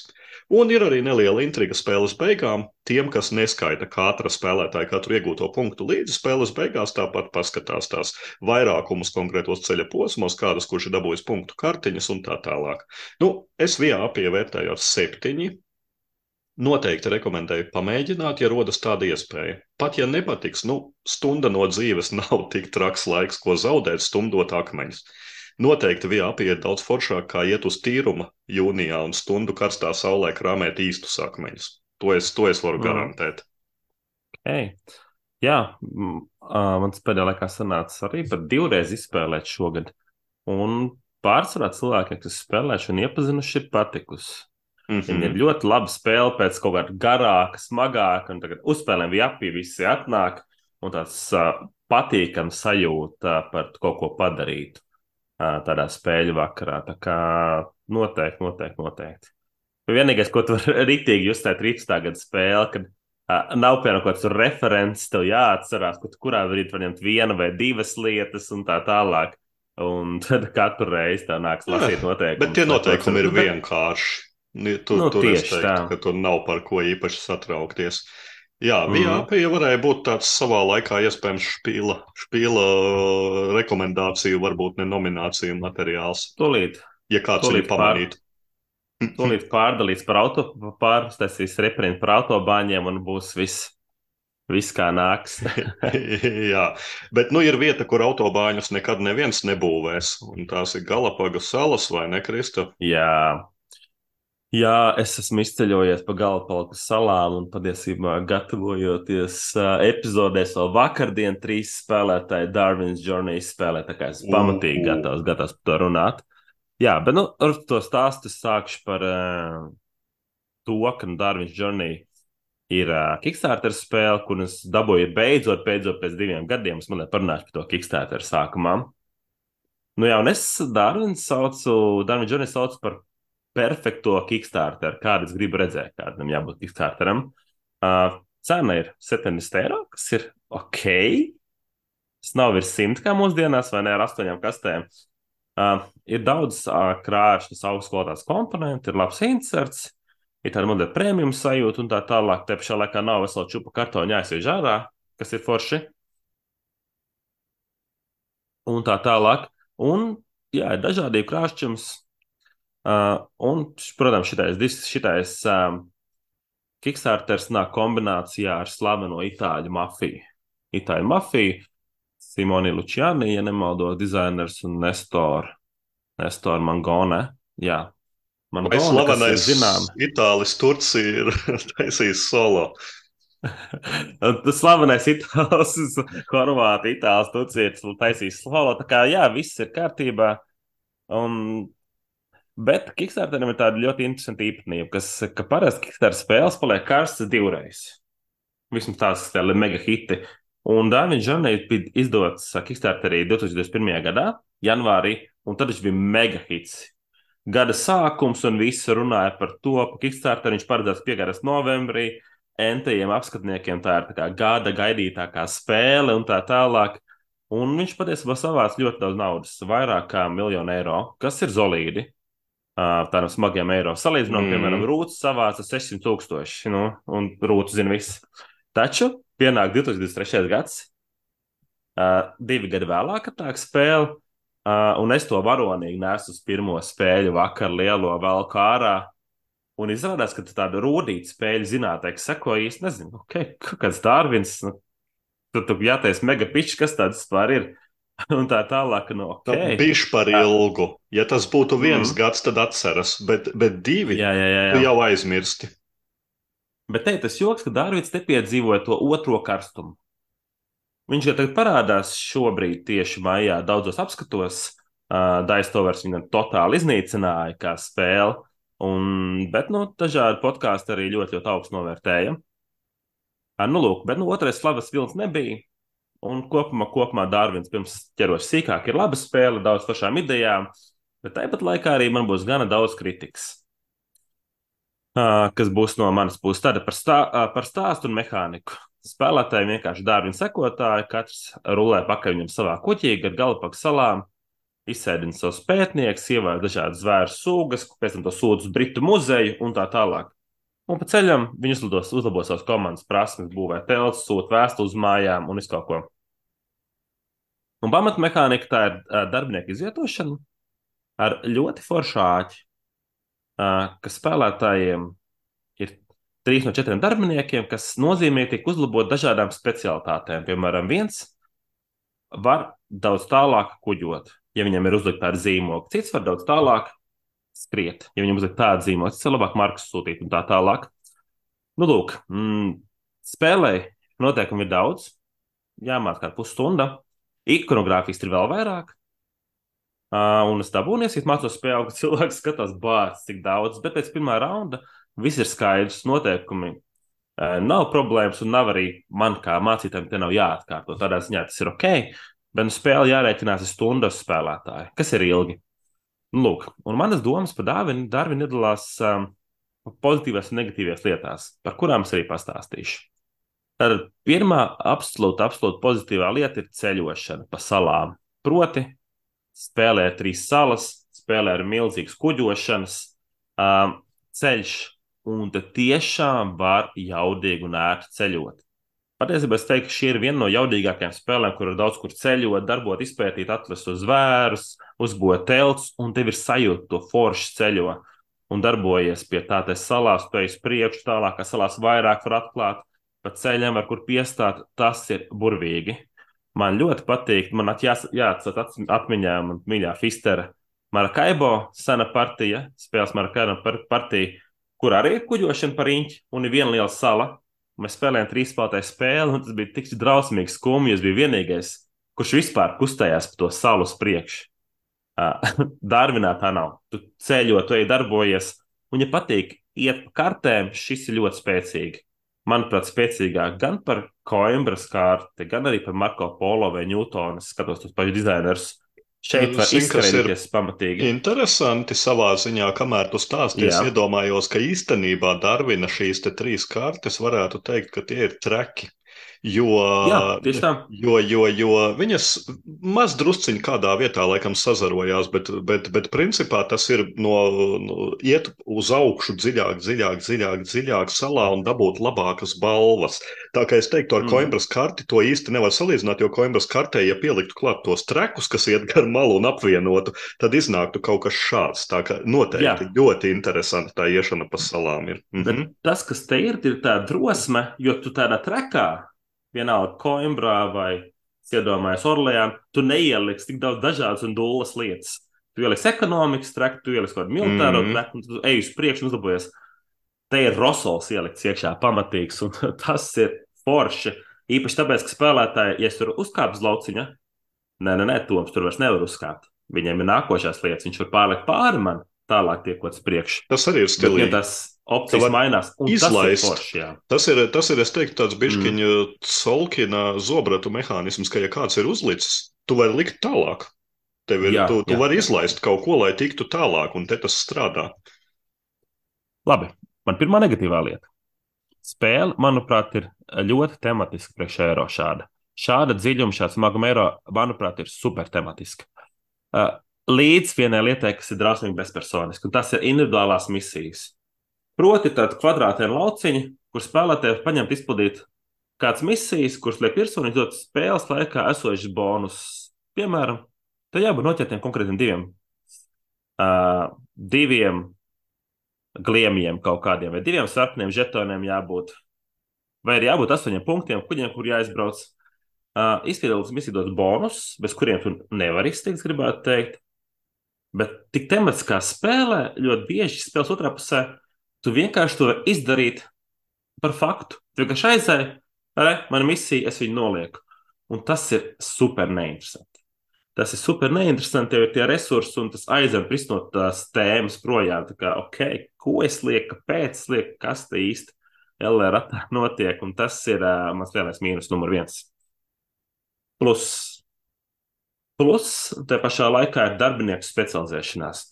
Un ir arī neliela intriga spēles beigām. Tiem, kas neskaita katra spēlētāja katru iegūto punktu līdzi spēles beigās, tāpat paskatās tās vairākumus konkrētos ceļa posmos, kādas kurš ir dabūjis punktu kartiņas un tā tālāk. Nu, es VA pievērtēju ar septiņi, Noteikti rekomendēju pamēģināt, ja rodas tāda iespēja. Pat ja nepatiks, nu, stunda no dzīves nav tik traks laiks, ko zaudēt, stumdot akmeņus. Noteikti bija apiet daudz foršāk, kā iet uz tīruma jūnijā un stundu karstā saulē krāmēt īstus akmeņus. To es, to es varu mm. garantēt. Hey. Jā, man pēdējā laikā sanāca arī pat divreiz izspēlēt šogad. Un pārsvarā cilvēkiem, kas spēlējuši un iepazinuši, ir patikusi. Mm -hmm. Viņa ir ļoti laba spēle pēc kaut kāda garāka, smagāka, un tagad uzspēlēm bija apī, visi atnāk, un tāds uh, patīkams sajūta par kaut ko padarīt uh, tādā spēļu vakarā. Tā kā noteikti, noteikti, noteikti. Vienīgais, ko tu vari rītīgi just tajā 13. gada spēlē, kad uh, nav piemēram kaut kāds referents, tev jāatcerās, ka tu kurā brīdī var ņemt vienu vai divas lietas un tā tālāk. Un tad katru reizi tev nāks lasīt noteikumus. Bet tie noteikumi ir vienkārši. Tur, nu, tur es teiktu, tā. ka tur nav par ko īpaši satraukties. Jā, mm. VIP ja varēja būt tāds savā laikā iespējams špīla, špīla rekomendāciju, varbūt ne nomināciju materiāls. Tolīt. Ja kāds viņu pamanītu. Tolīt pārdalīts par auto, pārstāstīs reprintu par autobāņiem un būs viss. Viss kā nāks. Jā, bet nu ir vieta, kur autobāņus nekad neviens nebūvēs. Un tās ir Galapaga salas vai ne, Krista? Jā, Jā, es esmu izceļojies pa galvaspalku salām un patiesībā gatavojoties uh, epizodēs vēl vakardien trīs spēlētāji Darwin's Journey spēlē, tā kā es pamatīgi gatavs, gatavs par to runāt. Jā, bet nu, ar to stāstu es sākšu par uh, to, ka Darwin's Journey ir uh, Kickstarter spēle, kuras dabūju beidzot, beidzot pēc diviem gadiem. Es mazliet parunāšu par to Kickstarter sākumā. Nu jā, un es Darwin's saucu, Darwin's Journey saucu par perfekto Kickstarter, kādu es gribu redzēt, kādam jābūt Kickstarteram. Uh, cena ir 70 eiro, kas ir ok. Tas nav virs 100 kā mūsdienās, vai ne ar astoņām kastēm. Uh, ir daudz uh, krāšņas, augstas kvalitātes komponentu, ir labs inserts, ir tāda modeļa prēmijuma sajūta un tā tālāk. Te pašā laikā nav vesela čupa kartoņa jāizsver ārā, kas ir forši. Un tā tālāk. Un, jā, ir dažādi krāšņums, Uh, un, protams, šitais, šitais um, Kickstarters nāk kombinācijā ar slaveno itāļu mafiju. Itāļu mafiju, Simoni Lučiani, ja nemaldos, dizainers un Nestor, Nestor Mangone. Jā, man liekas, slavenais zinām. Itālis Turcija ir taisījis solo. Tas slavenais itālis, Horvātija, itālis, Turcija ir taisījis solo. Tā kā jā, viss ir kārtībā. Un Bet Kickstarteram ir tāda ļoti interesanta īpatnība, kas, ka parasti Kickstarter spēles paliek karstas divreiz. Vismaz tās ir mega hiti. Un Dārviņš Žanēs bija izdots Kickstarterī 2021. gadā, janvārī, un tad viņš bija mega hits. Gada sākums, un visi runāja par to, ka Kickstarter viņš paredzēts piegājas novembrī. Entajiem apskatniekiem tā ir tā gada gaidītākā spēle un tā tālāk. Un viņš patiesībā savāca ļoti daudz naudas, vairāk kā miljonu eiro, kas ir solīdi tādiem smagiem eiro. Salīdzinām, mm. piemēram, Rūtas savāca 600 tūkstoši, nu, un Rūtas zina visu. Taču pienāk 2023. gads, uh, divi gadi vēlāk, tā spēle, uh, un es to varonīgi nesu uz pirmo spēļu vakar lielo vēl kā ārā. Un izrādās, ka tāda rūtīta spēļu zinātnē, seko īsti nezinu, okay, kāds Dārvins, nu, tur tu jātais megapičs, kas tāds vispār ir. un tā tālāk. No, nu, okay. Bišķi par ilgu. Ja tas būtu viens mm. gads, tad atceras, bet, bet divi jā, jā, jā, jā. jau aizmirsti. Bet te tas joks, ka Dārvids te piedzīvoja to otro karstumu. Viņš jau tagad parādās šobrīd tieši maijā daudzos apskatos. Uh, Daistovers viņam totāli iznīcināja kā spēle, un, bet nu, dažādi podkāsti arī ļoti, ļoti augstu novērtēja. Uh, nu, lūk, bet nu, otrais slavas vilnis nebija. Un kopumā, kopumā Dārvins pirms ķeros sīkāk ir laba spēle, daudz pašām idejām, bet tāpat laikā arī man būs gana daudz kritikas. Kas būs no manas puses tāda par, stā, par stāstu un mehāniku. Spēlētāji vienkārši dārvina sekotāji, katrs rulē pakaļ viņam savā kuķī, ar galvapaku salām, izsēdina savus pētniekus, ievēl dažādas zvēru sugas, pēc tam to sūdz uz Britu muzeju un tā tālāk. Un pa ceļam viņi uzlidos, uzlabo savas komandas prasmes, būvē telts, sūta vēstules uz mājām un visu kaut ko. Un pamatmehānika tā ir uh, darbinieku izvietošana ar ļoti foršu āķi, uh, kas spēlētājiem ir trīs no četriem darbiniekiem, kas nozīmē tiek uzlabot dažādām specialitātēm. Piemēram, viens var daudz tālāk kuģot, ja viņam ir uzlikta tāda zīmoga. Cits var daudz tālāk skriet, ja viņam uzliek tāda zīmoga, cits var labāk markas sūtīt un tā tālāk. Nu, lūk, mm, spēlē noteikumi ir daudz, jāmāk kā pusstunda. Ikonogrāfijas ir vēl vairāk. Uh, un es dabūju, es mācos spēli, ka cilvēks skatās bācis, cik daudz, bet pēc pirmā raunda viss ir skaidrs, noteikumi uh, nav problēmas, un nav arī man kā mācītājiem te nav jāatkārto. Tādā ziņā tas ir ok, bet nu, spēle jārēķinās ar stundas spēlētāju, kas ir ilgi. Lūk, un manas domas par Dārvinu, Dārvinu iedalās um, pozitīvās un negatīvās lietās, par kurām es arī pastāstīšu. Tātad pirmā absolūti, absolūti pozitīvā lieta ir ceļošana pa salām. Proti, spēlē trīs salas, spēlē ar milzīgas kuģošanas, um, ceļš, un tad tiešām var jaudīgi un ērti ceļot. Patiesībā es teiktu, ka šī ir viena no jaudīgākajām spēlēm, kur ir daudz kur ceļot, darbot, izpētīt, atrast uz zvērus, uzbūvēt telts, un tev ir sajūta to foršu ceļo un darbojies pie tādas salās, tu ej priekšu, tālāk, kā salās vairāk var atklāt pa ceļam, ar kur piestāt, tas ir burvīgi. Man ļoti patīk, man jāatsaka atmiņā, man mīļā Fistera Marakaibo sena partija, spēles Marakaibo partija, kur arī ir kuģošana par īņķi un ir viena liela sala. Mēs spēlējām trīs spēlētāju spēli, un tas bija tik drausmīgi skumji. Es biju vienīgais, kurš vispār kustējās pa to salu priekšu. Darvinā tā nav. Tu ceļo, tu ej darbojies, un, ja patīk iet pa kartēm, šis ir ļoti spēcīgi. Manuprāt, spēcīgāk gan par Coimbras kārti, gan arī par Marko Polo vai Newtonu. Es skatos tos pašus dizainerus. Šeit var izskrēties pamatīgi. Interesanti savā ziņā, kamēr tu stāstīji, es iedomājos, ka īstenībā Darvina šīs te trīs kartes varētu teikt, ka tie ir treki. Jo, Jā. Jo, jo, jo viņas maz drusciņi kādā vietā laikam sazarojās, bet, bet, bet principā tas ir no, no iet uz augšu dziļāk, dziļāk, dziļāk, dziļāk salā un dabūt labākas balvas. Tā kā es teiktu, ar mm. Coimbras karti to īsti nevar salīdzināt, jo Coimbras kartē, ja pieliktu klāt tos trekus, kas iet gar malu un apvienotu, tad iznāktu kaut kas šāds. Tā kā noteikti Jā. ļoti interesanti tā iešana pa salām ir. Mhm. Tas, kas te ir, ir tā drosme, jo tu tādā trekā vienalga Coimbrā vai iedomājies Orlējā, tu neieliksi tik daudz dažādas un dūlas lietas. Tu ieliksi ekonomikas treku, tu ieliksi kaut kādu militāro mm -hmm. treku, un tu ej uz priekšu un uzlabojies. Te ir Rosols ielikts iekšā pamatīgs, un tas ir forši. Īpaši tāpēc, ka spēlētāji, ja tur uzkāpj uz lauciņa, nē, nē, nē, Toms tur vairs nevar uzkāpt. Viņiem ir nākošās lietas, viņš var pārlikt pāri man, tālāk tiekot uz priekšu. Tas arī ir stilīgi. Tas opcijas mainās. Izlaist. Tas ir, forši, tas ir, tas ir, es teiktu, tāds bišķiņa mm. Solkina zobratu mehānisms, ka ja kāds ir uzlicis, tu vari likt tālāk. Tev ir, jā, tu, tu jā. vari izlaist kaut ko, lai tiktu tālāk, un te tas strādā. Labi, man pirmā negatīvā lieta. Spēle, manuprāt, ir ļoti tematiska priekš eiro šāda. Šāda dziļuma, šāds smaguma eiro, manuprāt, ir super tematiska. Uh, līdz vienai lietai, kas ir drausmīgi bezpersoniski, un tas ir individuālās misijas. Proti, tāda kvadrātēna lauciņa, kur spēlētāji var paņemt, izpildīt kādas misijas, kuras liek virsū izdot spēles laikā esošas bonus. Piemēram, tad jābūt noķertiem konkrētiem diviem, uh, diviem gliemiem kaut kādiem, vai diviem sarkaniem žetoniem jābūt. Vai arī jābūt astoņiem punktiem, kuģiem, kur jāizbrauc. Uh, Izpildīts misija dod bonus, bez kuriem tu nevari izteikt, gribētu teikt. Bet tik tematiskā spēlē ļoti bieži spēles otrā pusē Tu vienkārši to izdarīt par faktu. Tu vienkārši aizēji, arī mana misija, es viņu nolieku. Un tas ir super neinteresanti. Tas ir super neinteresanti, jo ir tie resursi un tas aizver prisnot tās tēmas projām. Tā kā, ok, ko es lieku, kāpēc es lieku, kas te īsti LR notiek, un tas ir uh, mans lielais mīnus numur viens. Plus, plus, te pašā laikā ir darbinieku specializēšanās.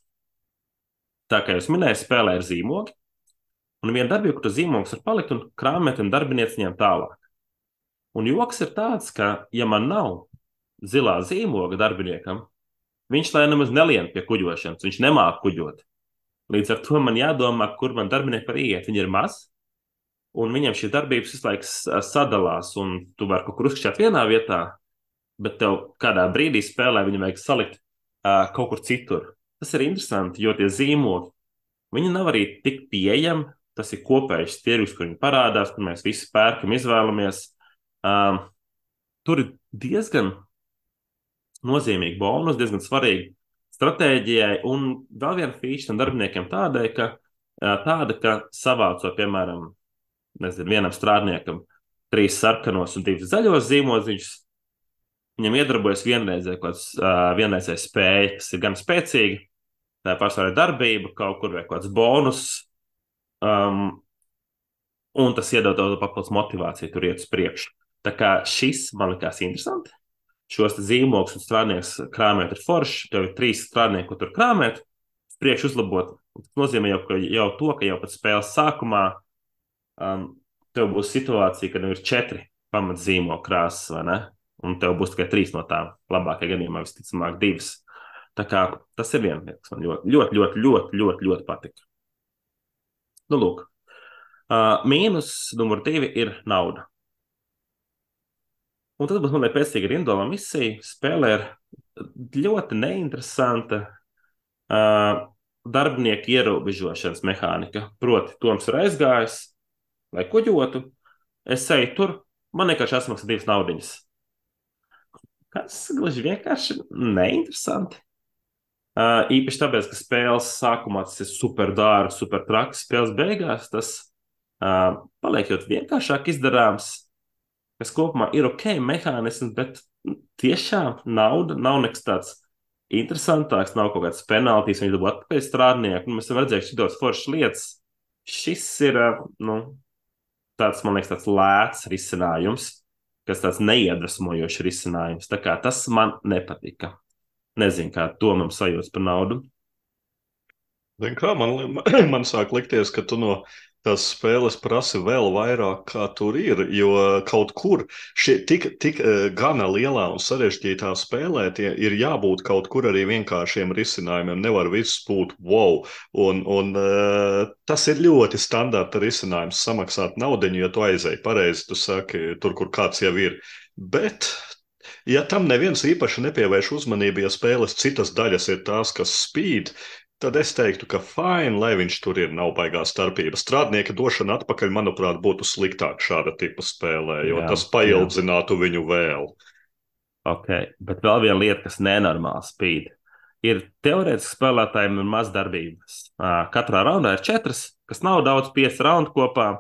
Tā kā jūs minējāt, spēlē ir zīmogi, Un viena darbība, kur zīmogs var palikt un krāpēt un darbinieci ņemt tālāk. Un joks ir tāds, ka, ja man nav zilā zīmoga darbiniekam, viņš lai nemaz nelien pie kuģošanas, viņš nemāķi kuģot. Līdz ar to man jādomā, kur man darbinieki var iet. Viņi ir maz, un viņiem šīs darbības visu laiku sadalās, un tu vari kaut kur uzkšķēt vienā vietā, bet tev kādā brīdī spēlē viņu vajag salikt uh, kaut kur citur. Tas ir interesanti, jo tie zīmogi, viņi nav arī tik pieejami, tas ir kopējs tirgus, kur viņi parādās, kur mēs visi pērkam, izvēlamies. Um, tur ir diezgan nozīmīgi bonus, diezgan svarīgi stratēģijai. Un vēl viena tam darbiniekiem tādai, ka, tāda, ka savācot, piemēram, nezinu, vienam strādniekam trīs sarkanos un divus zaļos zīmodziņus, viņam iedarbojas vienreizēji kaut kāds uh, vienreizēji spēja, kas ir gan spēcīga, tā pārsvarā darbība kaut kur vai kaut kāds bonus, Um, un tas iedod tev papildus motivāciju, tur iet uz priekšu. Tā kā šis man likās interesanti. Šos zīmogus un strādniekus krāpēt ir forši. Tev ir trīs strādnieki, ko tur krāpēt, priekš uzlabot. Tas nozīmē jau, jau to, ka jau pēc spēles sākumā um, tev būs situācija, kad ir četri pamatzīmogu krāsas, vai ne? Un tev būs tikai trīs no tām. Labākajā gadījumā visticamāk divas. Tā kā tas ir lieta, kas man ļoti, ļoti, ļoti, ļoti, ļoti, ļoti patika. Nu, lūk, uh, mīnus numur divi ir nauda. Un tad būs monēta pēcīga rindola misija. Spēlē ir ļoti neinteresanta uh, darbinieku ierobežošanas mehānika. Proti, Toms ir aizgājis, lai kuģotu. Es eju tur, man vienkārši atmaksā divas naudiņas. Kas gluži vienkārši neinteresanti. Uh, īpaši tāpēc, ka spēles sākumā tas ir super dārgs, super traks. Spēles beigās tas uh, paliek ļoti vienkāršāk izdarāms, kas kopumā ir ok mehānisms, bet tiešām nauda nav nekas tāds interesantāks, nav kaut kāds penaltīs, viņi dabū atpakaļ strādnieku. Nu, mēs esam redzējuši šitos foršas lietas. Šis ir, uh, nu, tāds, man liekas, tāds lēts risinājums, kas tāds neiedvesmojošs risinājums. Tā kā tas man nepatika. Nezinu, kā to mums sajūta par naudu. Zin, kā, man, man sāk likties, ka tu no tās spēles prasi vēl vairāk, kā tur ir. Jo kaut kur šie tik, tik uh, gana lielā un sarežģītā spēlē ir jābūt kaut kur arī vienkāršiem risinājumiem. Nevar viss būt wow. Un, un uh, tas ir ļoti standarta risinājums samaksāt naudu, ja tu aizēji pareizi, tu saki, tur, kur kāds jau ir. Bet Ja tam neviens īpaši nepievērš uzmanību, ja spēles citas daļas ir tās, kas spīd, tad es teiktu, ka fine, lai viņš tur ir, nav baigā starpība. Strādnieka došana atpakaļ, manuprāt, būtu sliktāk šāda tipa spēlē, jo jā, tas paildzinātu jā. viņu vēl. Ok, bet vēl viena lieta, kas nenormāli spīd. Ir teorētiski spēlētājiem ir maz darbības. Katrā raundā ir četras, kas nav daudz, pieci raundi kopā.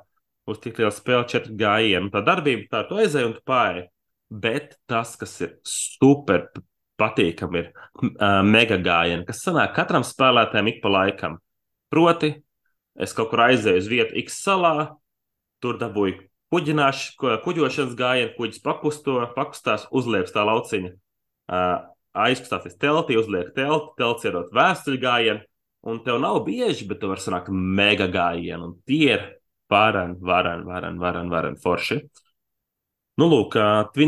Uz tik lielu spēli četri gājieni. Tā darbība tā tu aizēji un tu pārēji bet tas, kas ir super patīkami, ir uh, mega gājieni, kas sanāk katram spēlētājam ik pa laikam. Proti, es kaut kur aizēju uz vietu X salā, tur dabūju kuģošanas gājienu, kuģis pakusto, pakustās, uzliekas tā lauciņa. Uh, aizkustāties teltī, uzliek telti, telts ierot vēstuļu gājienu, un tev nav bieži, bet tev var sanākt mega gājienu, un tie ir varen, varen, varen, varen, varen forši. Uh, Nu, lūk,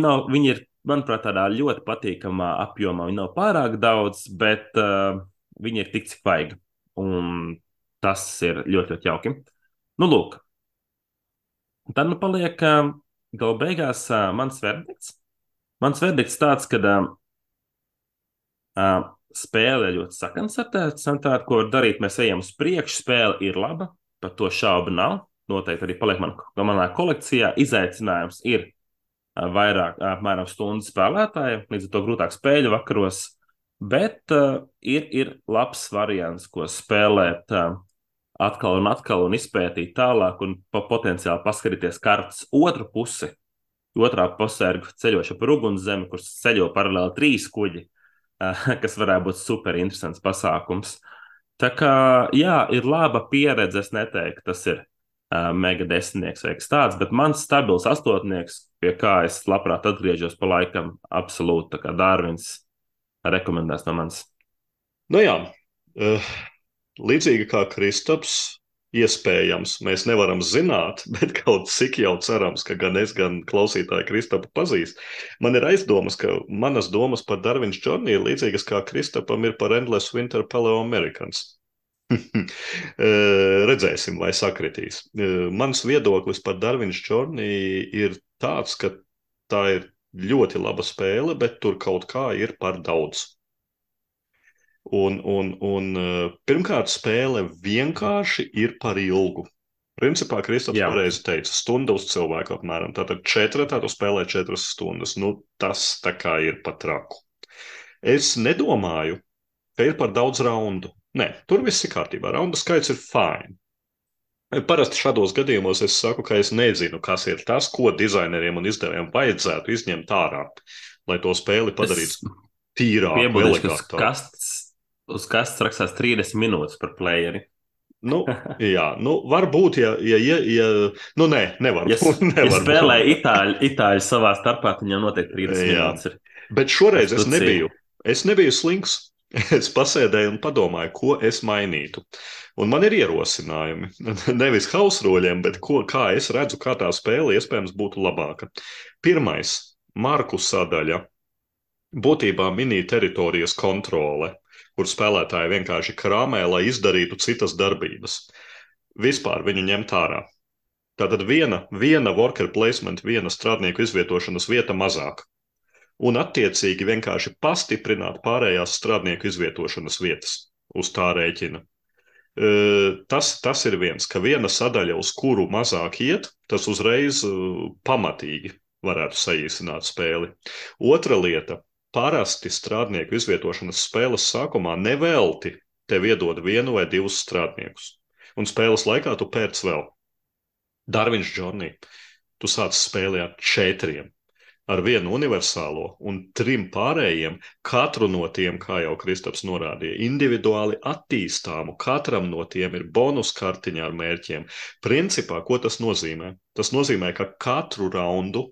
nav, viņi ir, manuprāt, tādā ļoti patīkamā apjomā. Viņi nav pārāk daudz, bet uh, viņi ir tik cik vajag. Un tas ir ļoti, ļoti jauki. Nu, lūk, tad nu paliek uh, gala beigās uh, mans verdikts. Mans verdikts tāds, ka uh, uh, spēle ļoti sakansartēta, ko var darīt. Mēs ejam uz priekšu, spēle ir laba, par to šaubu nav. Noteikti arī paliek man, manā kolekcijā. Izaicinājums ir vairāk, apmēram stundu spēlētājiem, līdz ar to grūtāk spēļu vakaros. Bet uh, ir, ir labs variants, ko spēlēt uh, atkal un atkal un izpētīt tālāk, un pa potenciāli paskatīties kartes otru pusi. Otrā pusē ir ceļošana pa ugunszemi, kur ceļo paralēli trīs kuģi, uh, kas varētu būt super interesants pasākums. Tā kā jā, ir laba pieredze. Es neteiktu, tas ir uh, mega desmitnieks vai kas tāds, bet mans stabils astotnieks, pie kā es labprāt atgriežos pa laikam, absolūti tā kā Dārvins rekomendēs no manis. Nu jā, uh, līdzīgi kā Kristaps, iespējams, mēs nevaram zināt, bet kaut cik jau cerams, ka gan es, gan klausītāji Kristapu pazīst. Man ir aizdomas, ka manas domas par Darvins Džorniju ir līdzīgas kā Kristapam ir par Endless Winter Paleo Americans. Redzēsim, vai sakritīs. Mans viedoklis par Darvinu Čornī ir tāds, ka tā ir ļoti laba spēle, bet tur kaut kā ir par daudz. Un, un, un pirmkārt, spēle vienkārši ir par ilgu. Principā Kristaps pareizi teica, stunda uz cilvēku apmēram. Tātad četri, tā tu spēlē četras stundas. Nu, tas tā kā ir pat traku. Es nedomāju, ka ir par daudz raundu. Nē, tur viss ir kārtībā. Raunda skaits ir fine. Parasti šādos gadījumos es saku, ka es nezinu, kas ir tas, ko dizaineriem un izdevējiem vajadzētu izņemt ārā, lai to spēli padarītu tīrāku, elegātāku. Kasts, uz kastes rakstās 30 minūtes par playeri. Nu, jā, nu, varbūt, ja, ja, ja, ja nu, nē, nevar ja, būt. Nevar ja spēlē būt. itāļi, itāļi savā starpā, viņam noteikti 30 jā. minūtes ir. Bet šoreiz es nebiju, es nebiju slinks. Es pasēdēju un padomāju, ko es mainītu. Un man ir ierosinājumi. Nevis hausroļiem, bet ko, kā es redzu, kā tā spēle iespējams būtu labāka. Pirmais - Marku sadaļa. Būtībā mini-teritorijas kontrole, kur spēlētāji vienkārši krāmē, lai izdarītu citas darbības. Vispār viņu ņemt ārā. Tātad viena, viena worker placement, viena strādnieku izvietošanas vieta mazāk un attiecīgi vienkārši pastiprināt pārējās strādnieku izvietošanas vietas uz tā rēķina. Tas, tas ir viens, ka viena sadaļa, uz kuru mazāk iet, tas uzreiz pamatīgi varētu saīsināt spēli. Otra lieta parasti strādnieku izvietošanas spēles sākumā nevelti tev iedod vienu vai divus strādniekus. Un spēles laikā tu pērc vēl. Darviņš Džornī, tu sāc spēlē ar četriem, ar vienu universālo un trim pārējiem. Katru no tiem, kā jau Kristaps norādīja, individuāli attīstāmu. Katram no tiem ir bonus kartiņa ar mērķiem. Principā, ko tas nozīmē? Tas nozīmē, ka katru raundu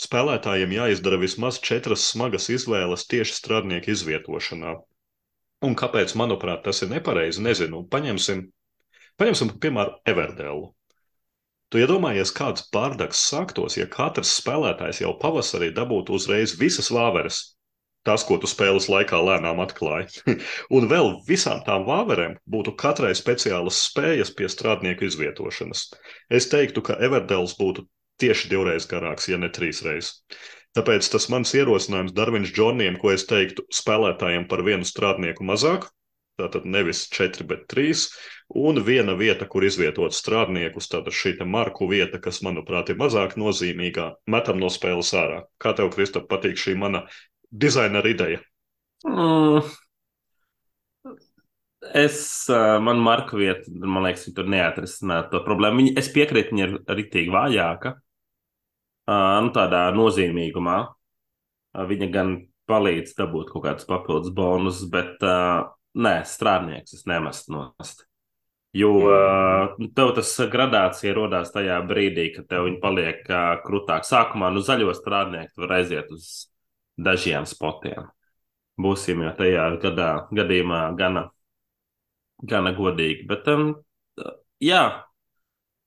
spēlētājiem jāizdara vismaz četras smagas izvēles tieši strādnieku izvietošanā. Un kāpēc, manuprāt, tas ir nepareizi, nezinu. Paņemsim, paņemsim piemēram, Everdēlu. Tu iedomājies, kāds bardaks sāktos, ja katrs spēlētājs jau pavasarī dabūtu uzreiz visas vāveres, tas, ko tu spēles laikā lēnām atklāji. un vēl visām tām vāverēm būtu katrai speciālas spējas pie strādnieku izvietošanas. Es teiktu, ka Everdēls būtu tieši divreiz garāks, ja ne trīsreiz. Tāpēc tas mans ierosinājums Darviņš Džoniem, ko es teiktu spēlētājiem par vienu strādnieku mazāk, tātad nevis četri, bet trīs, Un viena vieta, kur izvietot strādniekus, tāda šī marku vieta, kas, manuprāt, ir mazāk nozīmīgā, metam no spēles ārā. Kā tev, Kristap, patīk šī mana dizainera ideja? Mm. Es, man marka vieta, man liekas, viņa tur neatrisināt to problēmu. Viņa, es piekrītu, viņa ir ritīgi vājāka, nu, tādā nozīmīgumā. Viņa gan palīdz dabūt kaut kādus papildus bonus, bet nē, strādnieks es nemestu nost. Jo uh, tev tas gradācija radās tajā brīdī, kad tev viņi paliek uh, krūtāk. Sākumā nu, zaļo strādnieku var aiziet uz dažiem spotiem. Būsim jau tajā gadā, gadījumā gana, gana godīgi. Bet, um, jā,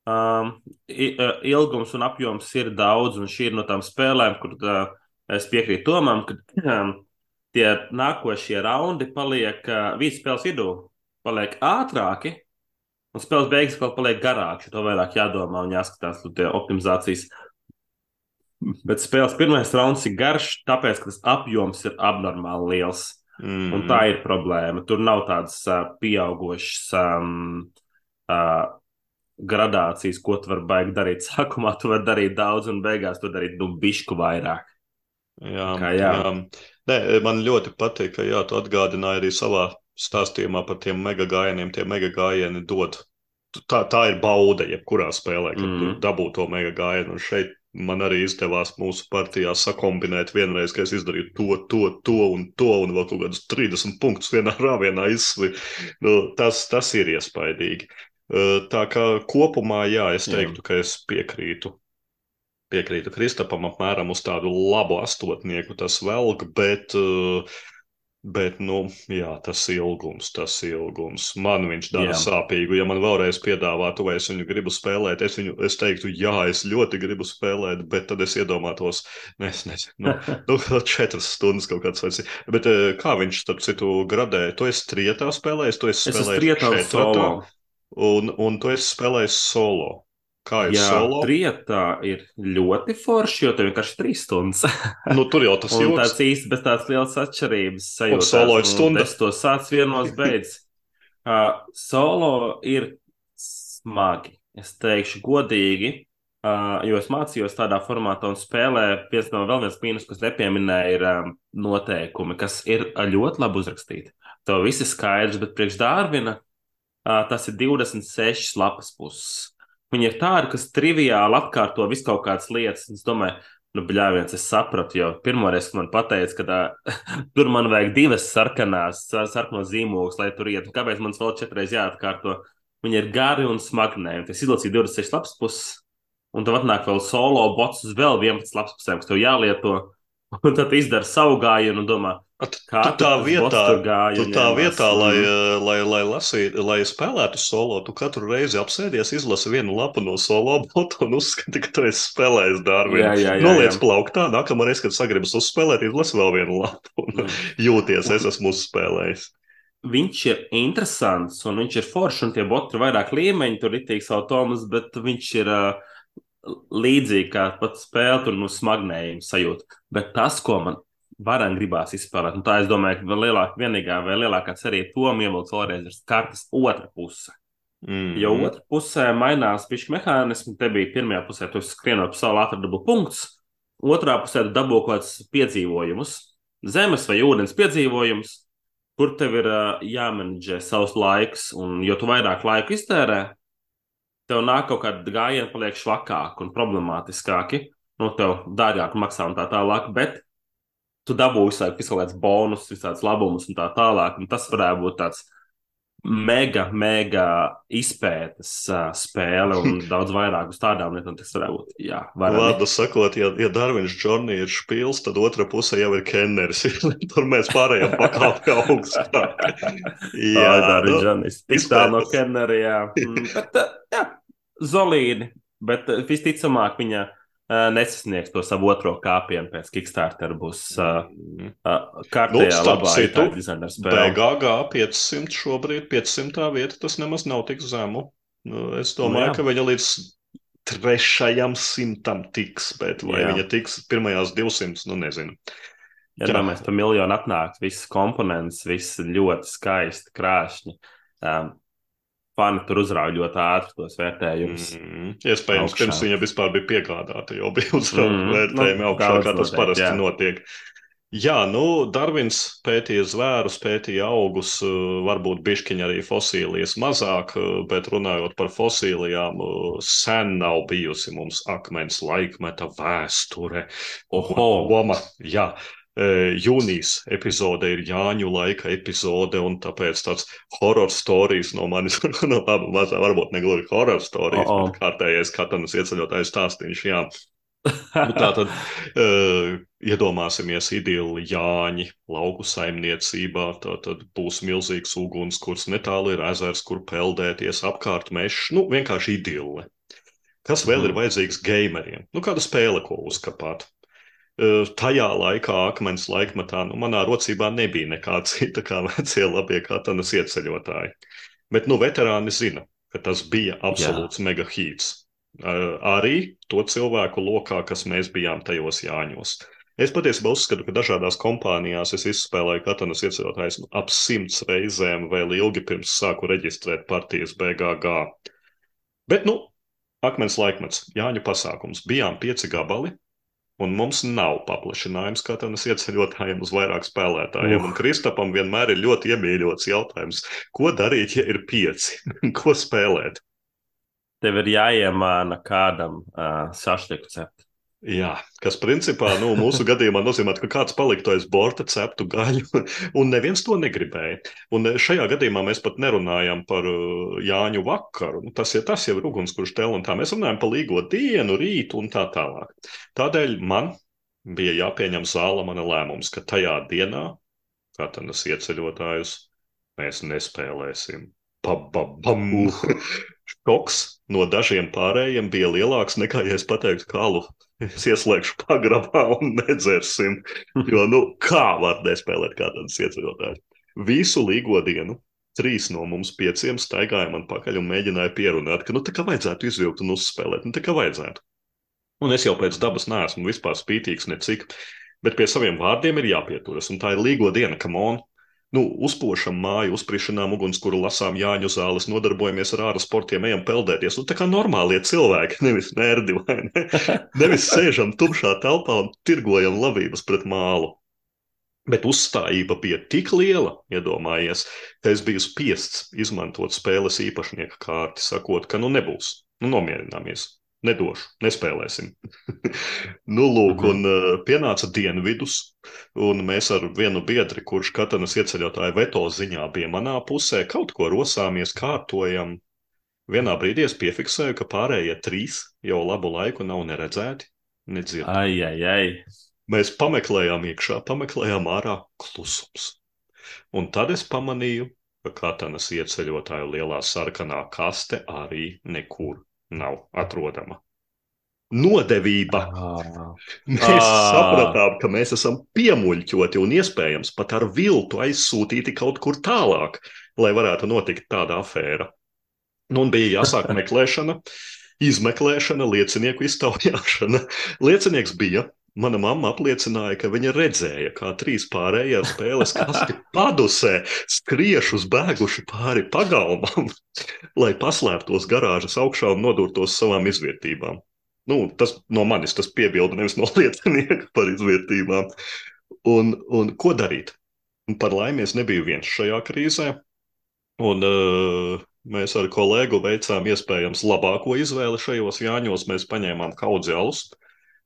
um, ilgums un apjoms ir daudz, un šī ir no tām spēlēm, kur uh, es piekrītu Tomam, ka um, tie nākošie raundi paliek uh, visas spēles vidū, paliek ātrāki Un spēles beigas vēl paliek garākas, to vairāk jādomā un jāskatās uz optimizācijas. Bet spēles pirmais rauns ir garš, tāpēc, ka tas apjoms ir abnormāli liels. Mm. Un tā ir problēma. Tur nav tādas uh, pieaugušas um, uh, gradācijas, ko tu vari baigt darīt. Sākumā tu vari darīt daudz, un beigās tu darīt nu, bišku vairāk. Jā, Kā, jā. jā. Nē, man ļoti patīk, ka jā, tu atgādināji arī savā stāstījumā par tiem mega gājieniem, tie mega gājieni dod. Tā, tā ir bauda, jebkurā spēlē, kad mm. dabū to mega gājienu. Un šeit man arī izdevās mūsu partijā sakombinēt vienreiz, ka es izdarīju to, to, to un to, un vēl kaut kādus 30 punktus vienā rāvienā izsvi. Nu, tas, tas ir iespaidīgi. Tā kā kopumā, jā, es teiktu, jā. ka es piekrītu piekrītu Kristapam apmēram uz tādu labu astotnieku tas velk, bet uh, Bet, nu, jā, tas ilgums, tas ilgums. Man viņš dara jā. sāpīgu. Ja man vēlreiz piedāvātu, vai es viņu gribu spēlēt, es, viņu, es teiktu, jā, es ļoti gribu spēlēt, bet tad es iedomātos, ne, es nezinu, nu, nu, četras stundas kaut kāds vairs. Bet eh, kā viņš, starp citu, gradē, tu esi trietā spēlējis, tu esi spēlējis četratā, un, un tu esi spēlējis solo. Kā ir Jā, solo? Trietā ir ļoti forši, jo tev vienkārši trīs stundas. nu, tur jau tas ir. tāds īsti bez tādas lielas atšķirības. Sajūtās, solo ir stunda. Es to sācu vienos beidz. uh, solo ir smagi. Es teikšu godīgi, uh, jo es mācījos tādā formātā un spēlē. Viens no vēl viens mīnus, kas nepieminēja, ir um, noteikumi, kas ir ļoti labi uzrakstīti. Tev viss ir skaidrs, bet priekš Dārvina uh, tas ir 26 lapas puses. Viņi ir tādi, kas triviāli atkārto visu kaut kādas lietas. Es domāju, nu, bļāviens, es sapratu, jo pirmoreiz, kad man teica, ka tā, tur man vajag divas sarkanās, sarkanos zīmogus, lai tur ietu. Kāpēc man vēl četreiz jāatkārto? Viņi ir gari un smagnēji. Tas izlasīja 26 lapas puses, un tad atnāk vēl solo bots uz vēl 11 lapas pusēm, kas tev jālieto. Un tad izdara savu gājienu un domā, Kā tu tā vietā, tu tā vietā lai, lai, lai, lasītu, lai spēlētu solo, tu katru reizi apsēdies, izlasi vienu lapu no solo botu un uzskati, ka tu esi spēlējis dārviņu. Noliec plauktā, nākamā reize, kad sagribas uzspēlēt, izlasi vēl vienu lapu un mm. jūties, es esmu uzspēlējis. Viņš ir interesants un viņš ir foršs, un tie boti ir vairāk līmeņi, tur ir tīks automas, bet viņš ir uh, līdzīgi kā pat spēle, tur nu smagnējums sajūta. Bet tas, ko man varam gribās izspēlēt. Un tā es domāju, ka vēl lielāka, vienīgā vai lielākā cerība tom ievilkt vēlreiz ir kartes otra puse. Mm. Jo otrā pusē mainās pišķi mehānismi. Te bija pirmajā pusē, tu skrienot pa savu ātru dabu punktus, otrā pusē tu dabū kaut kādus piedzīvojumus. zemes vai ūdens piedzīvojums, kur tev ir jāmenedžē savs laiks, un jo tu vairāk laika iztērē, tev nāk kaut kāda gājiena, paliek švakāki un problemātiskāki. Nu, tev dārgāk maksā un tā tālāk, bet tu dabūji visu laiku kaut kāds bonus, visāds labumus un tā tālāk. Un tas varētu būt tāds mega, mega izpētes uh, spēle un daudz vairāk uz tādām lietām. Tas varētu būt. Jā, Vārdu sakot, ja, ja Darvins Džoni ir špils, tad otra pusē jau ir Kenners. Tur mēs pārējām pakāpt kā augstāk. jā, Darvins nu, Džonis. Tik tālu no Kennera, jā. Mm, bet, jā, Zolīdi, bet visticamāk viņa nesasniegs to savu otro kāpienu pēc Kickstarter. Būs uh, uh, kārtējā nu, labā citu, BGG 500 šobrīd, 500 vieta, tas nemaz nav tik zemu. Nu, es domāju, nu, jā. ka viņa līdz trešajam simtam tiks, bet vai jā. viņa tiks pirmajās 200, nu nezinu. Ja domājam, par miljonu atnāks, visas komponentes, viss ļoti skaisti, krāšņi. Um, fani tur uzrauga ļoti ātri tos vērtējumus. Mm, iespējams, augšā. pirms viņa vispār bija piegādāta, jau bija uzrauga mm, vērtējumi nu, augšā, kā tas parasti jā. notiek. Jā, nu, Darvins pētīja zvērus, pētīja augus, eh, varbūt bišķiņa arī fosīlijas mazāk, eh, bet runājot par fosīlijām, eh, sen nav bijusi mums akmens laikmeta vēsture. Oho! Oma, jā. Jūnijas epizode ir Jāņu laika epizode, un tāpēc tāds horror stāstījums no manis, no labi, mazā, varbūt ne gluži horror stāstījums, oh, oh. bet kārtējais katanas ieceļotājs stāstīns. Jā. nu, tā tad uh, iedomāsimies idili Jāņi lauku saimniecībā. Tad būs milzīgs ugunskurs, netālu ir ezers, kur peldēties, apkārt mežs. Nu, vienkārši idille. Kas vēl mm. ir vajadzīgs gameriem? Nu, kāda spēle, ko uzkapāt? Tajā laikā, akmens laikmatā, nu, manā rocībā nebija nekā cita kā vecie labie katanas ieceļotāji. Bet nu, veterāni zina, ka tas bija absolūts Jā. mega hīts. Arī to cilvēku lokā, kas mēs bijām tajos Jāņos. Es patiesībā uzskatu, ka dažādās kompānijās es izspēlēju katanas ieceļotājus nu, ap simts reizēm vēl ilgi pirms sāku reģistrēt partijas BGG. Bet, nu, akmens laikmets, Jāņu pasākums. Bijām pieci gabali, Un mums nav paplašinājums katanas ieceļotājiem uz vairāk spēlētājiem. Uh. Un Kristapam vienmēr ir ļoti iemīļots jautājums, ko darīt, ja ir pieci? ko spēlēt? Tev ir jāiemāna kādam uh, ceptu. Jā, kas principā nu, mūsu gadījumā nozīmē, ka kāds paliktu aiz borta, ceptu gaļu, un neviens to negribēja. Un šajā gadījumā mēs pat nerunājam par uh, Jāņu vakaru. Nu, tas, ja tas jau ir ugunskurš tel un tā, mēs runājam par līgo dienu, rītu un tā tālāk. Tādēļ man bija jāpieņem zāla mana lēmums, ka tajā dienā katanas ieceļotājus mēs nespēlēsim. Pababam! Šoks no dažiem pārējiem bija lielāks nekā, ja es pateiktu, ka alu es ieslēgšu pagrabā un nedzersim. Jo, nu, kā var nespēlēt kā tāds ieceļotājs? Visu līgo dienu trīs no mums pieciem staigāja man pakaļ un mēģināja pierunāt, ka, nu, tā kā vajadzētu izvilkt un uzspēlēt, nu, tā kā vajadzētu. Un es jau pēc dabas neesmu vispār spītīgs necik, bet pie saviem vārdiem ir jāpieturas, un tā ir līgo diena, kam on nu, uzpošam māju, uzspriešanām ugunskura, lasām Jāņu zāles, nodarbojamies ar ārā sportiem, ejam peldēties. Nu, tā kā normālie cilvēki, nevis nerdi vai ne? Nevis sēžam tumšā telpā un tirgojam labības pret mālu. Bet uzstājība bija tik liela, iedomājies, ka es biju spiests izmantot spēles īpašnieka kārti, sakot, ka nu nebūs, nu nomierināmies nedošu, nespēlēsim. nu, lūk, mhm. un uh, pienāca dienvidus, un mēs ar vienu biedri, kurš katanas ieceļotāja veto ziņā bija manā pusē, kaut ko rosāmies, kārtojam. Vienā brīdī es piefiksēju, ka pārējie trīs jau labu laiku nav neredzēti, nedzirdēti. Ai, ai, ai. Mēs pameklējām iekšā, pameklējām ārā klusums. Un tad es pamanīju, ka katanas ieceļotāju lielā sarkanā kaste arī nekur nav atrodama. Nodevība. Ah. Mēs ah. sapratām, ka mēs esam piemuļķoti un iespējams pat ar viltu aizsūtīti kaut kur tālāk, lai varētu notikt tāda afēra. Nu, un bija jāsāk meklēšana, izmeklēšana, liecinieku iztaujāšana. Liecinieks bija Mana mamma apliecināja, ka viņa redzēja, kā trīs pārējie ar spēles kasti padusē skriešus bēguši pāri pagalmam, lai paslēptos garāžas augšā un nodurtos savām izvietībām. Nu, tas no manis tas piebilda, nevis no liecinieka par izvietībām. Un, un ko darīt? Un par laimi es nebiju viens šajā krīzē. Un, uh, mēs ar kolēģu veicām iespējams labāko izvēli šajos jāņos. Mēs paņēmām kaudzi alus,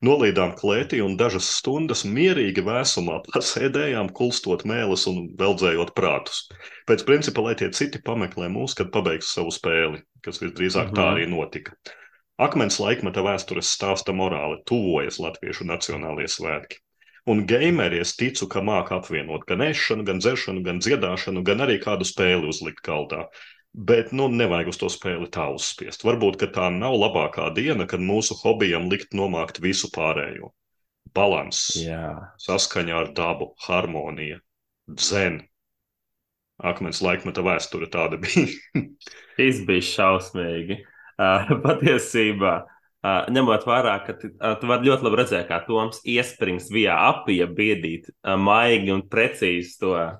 nolīdām klētī un dažas stundas mierīgi vēsumā pasēdējām, kulstot mēlus un veldzējot prātus. Pēc principa, lai tie citi pameklē mūs, kad pabeigs savu spēli, kas visdrīzāk -hmm. tā mhm. arī notika. Akmens laikmeta vēstures stāsta morāli, tuvojas Latviešu nacionālajie svētki. Un gameri es ticu, ka māca apvienot gan ēšanu, gan dzeršanu, gan dziedāšanu, gan arī kādu spēli uzlikt galdā. Bet, nu, nevajag uz to spēli tā uzspiest. Varbūt, ka tā nav labākā diena, kad mūsu hobijam likt nomākt visu pārējo. Balans, Jā. saskaņa ar dabu, harmonija, dzen. Akmens laikmeta vēsture tāda bija. Šis bija šausmīgi. Uh, patiesībā Uh, ņemot vērā, ka tu, uh, tu vari ļoti labi redzēt, kā Toms iesprings via apija biedīt uh, maigi un precīzi to uh,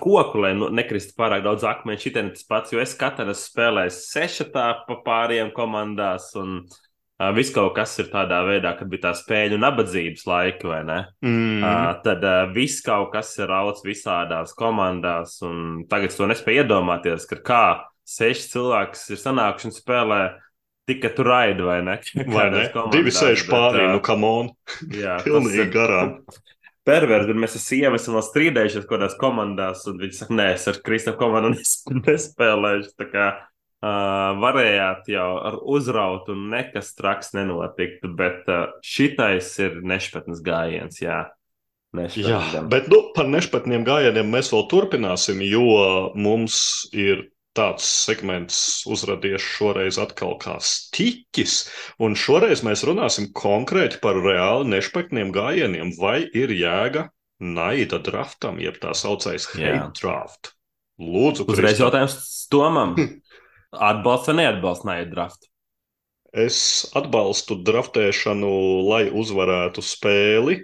koku, lai nu, nekristu pārāk daudz akmeņu. Šitien tas pats, jo es katru spēlēju sešatā pa pāriem komandās un uh, viss kaut kas ir tādā veidā, kad bija tā spēļu nabadzības laika, vai ne? Mm. Uh, tad uh, viss kaut kas ir rauts visādās komandās un tagad to nespēju iedomāties, ka kā seši cilvēki ir sanākuši un spēlē Tikai tur raidi, vai ne? Vai ne? Divi sēž pārī, nu, kam on. Jā, pilnīgi garām. Perverti, un mēs ar sievu esam strīdējušies kaut kādās komandās, un viņi saka, nē, es ar Kristofru komandu nespēlēšu. Tā kā uh, varējāt jau ar uzraut, un nekas traks nenotiktu, bet uh, šitais ir nešpatnes gājiens, jā. Jā, bet nu, par nešpatniem gājieniem mēs vēl turpināsim, jo mums ir tāds segments uzrādījies šoreiz atkal kā stiķis, un šoreiz mēs runāsim konkrēti par reāli nešpatniem gājieniem, vai ir jēga naida draftam, jeb tā saucamais hate draft. Lūdzu, uzreiz jautājums Tomam. Atbalsts vai neatbalsts naida draftu? Es atbalstu draftēšanu, lai uzvarētu spēli,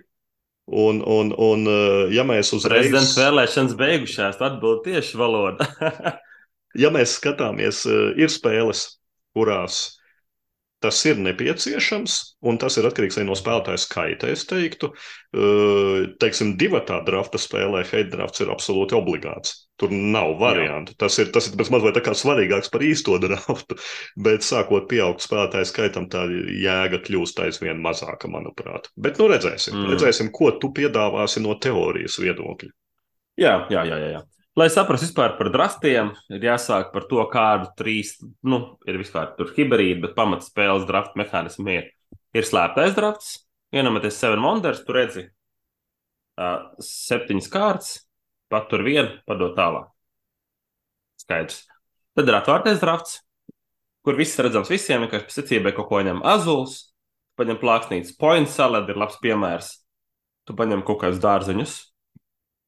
Un, un, un, ja mēs uzreiz. Prezidents vēlēšanas beigušās, atbild tieši valoda. ja mēs skatāmies, eh, ir spēles, kurās tas ir nepieciešams, un tas ir atkarīgs arī no spēlētāja skaita. Es teiktu, eh, teiksim, divi tā drafta spēlē, hate drafts ir absolūti obligāts. Tur nav variantu. Jā. Tas ir, tas ir mazliet svarīgāks par īsto draftu, bet sākot pieaugt spēlētāju skaitam, tā jēga kļūst aizvien mazāka, manuprāt. Bet nu redzēsim, mm. redzēsim ko tu piedāvāsi no teorijas viedokļa. Jā, jā, jā. jā. Lai saprastu vispār par draftiem, ir jāsāk par to, kādu trīs, nu, ir vispār tur hibrīdi, bet pamatspēles drafta mehānismi ir. Ir slēptais drafts, ienamies Seven Wonders, tur redzi uh, septiņas kārtas, patur vienu, padod tālāk. Skaidrs. Tad ir atvērtais drafts, kur viss redzams visiem, vienkārši pēc secībai kaut ko ņem azuls, paņem plāksnītes, point salad ir labs piemērs. Tu paņem kaut kādus dārzeņus,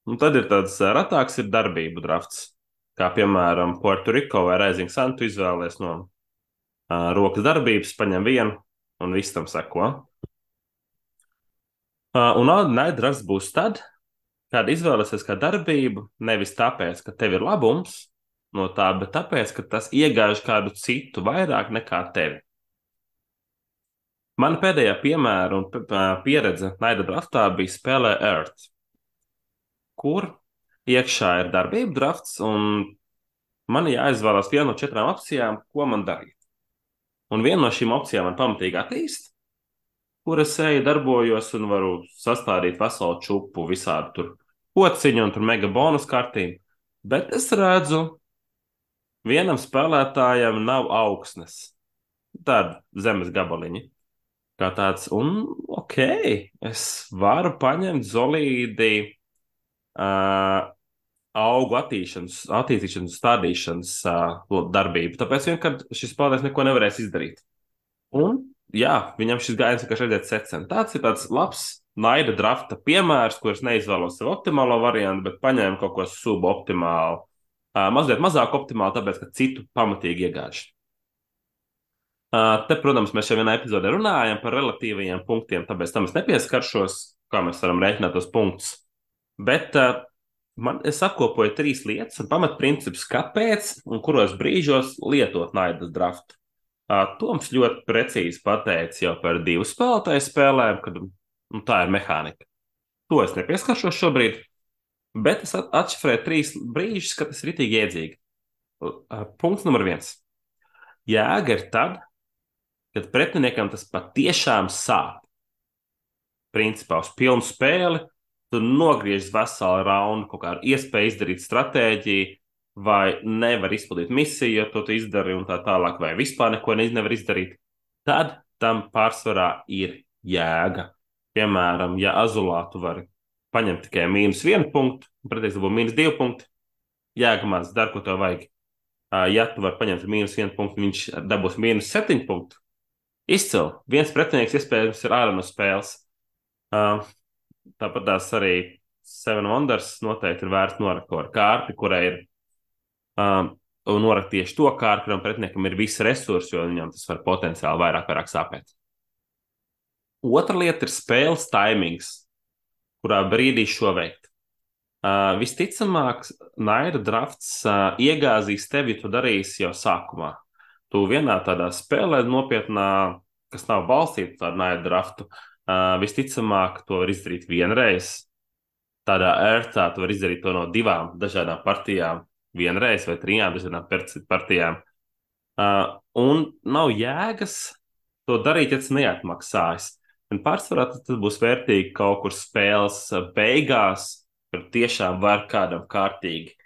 Un tad ir tāds ratāks ir darbību drafts, kā piemēram Puerto Rico vai Rising Sun. Tu izvēlējies no uh, rokas darbības, paņem vienu un viss tam seko. Uh, un naida drafts būs tad, kad izvēlēsies kā darbību, nevis tāpēc, ka tev ir labums no tā, bet tāpēc, ka tas iegāž kādu citu vairāk nekā tevi. Mana pēdējā piemēra un pieredze naida draftā bija spēlē Earth kur iekšā ir darbība drafts, un man jāizvēlās viena no četrām opcijām, ko man darīt. Un viena no šīm opcijām man pamatīgi attīst, kur es eju, darbojos un varu sastādīt veselu čupu visādi tur pociņu un tur mega bonus kartīm. Bet es redzu, vienam spēlētājam nav augsnes. Tāda zemes gabaliņa. Kā tāds, un ok, es varu paņemt zolīdi uh, augu attīstīšanas, attīstīšanas, stādīšanas uh, darbību. Tāpēc vienkārši šis spēlētājs neko nevarēs izdarīt. Un, jā, viņam šis gājiens vienkārši redzēt secen. Tāds ir tāds labs naida drafta piemērs, kurš neizvēlos sev optimālo variantu, bet paņēmu kaut ko suboptimālu. Uh, mazliet mazāk optimāli, tāpēc, ka citu pamatīgi iegājuši. Uh, te, protams, mēs jau vienā epizodē runājam par relatīvajiem punktiem, tāpēc tam es nepieskaršos, kā mēs varam rēķināt tos punktus. Bet uh, man, es apkopoju trīs lietas un pamatprincipus, kāpēc un kuros brīžos lietot naidas draftu. Uh, Toms ļoti precīzi pateica jau par divu spēlētāju spēlēm, kad nu, tā ir mehānika. To es nepieskaršos šobrīd, bet es atšifrēju trīs brīžus, kad tas ir itīgi iedzīgi. Punkts numur viens. Jēga ir tad, kad pretiniekam tas patiešām sāp. Principā uz pilnu spēli tu nogriež veselu raundu, kaut kādu iespēju izdarīt stratēģiju, vai nevar izpildīt misiju, ja to tu izdari un tā tālāk, vai vispār neko nevar izdarīt, tad tam pārsvarā ir jēga. Piemēram, ja azulā tu vari paņemt tikai mīnus vienu punktu, pretēji būtu mīnus divi punkti, jēga maz, dar, ko tev vajag. Ja tu vari paņemt mīnus vienu punktu, viņš dabūs mīnus septiņu punktu. Izcili. Viens pretinieks iespējams ir ārā no spēles. Tāpat tās arī Seven Wonders noteikti ir vērts norakt ar kārti, kurai ir um, norakt tieši to kārtu, kuram pretiniekam ir visi resursi, jo viņam tas var potenciāli vairāk, vairāk sāpēt. Otra lieta ir spēles timings, kurā brīdī šo veikt. Uh, visticamāk, naida drafts uh, iegāzīs tevi, tu darīsi jau sākumā. Tu vienā tādā spēlē, nopietnā, kas nav balstīta ar naida draftu, uh, visticamāk, to var izdarīt vienreiz. Tādā ērtā tu vari izdarīt to no divām dažādām partijām, vienreiz vai trijām dažādām partijām. Uh, un nav jēgas to darīt, ja tas neatmaksājas. Un pārsvarā tas, būs vērtīgi kaut kur spēles beigās, kur tiešām var kādam kārtīgi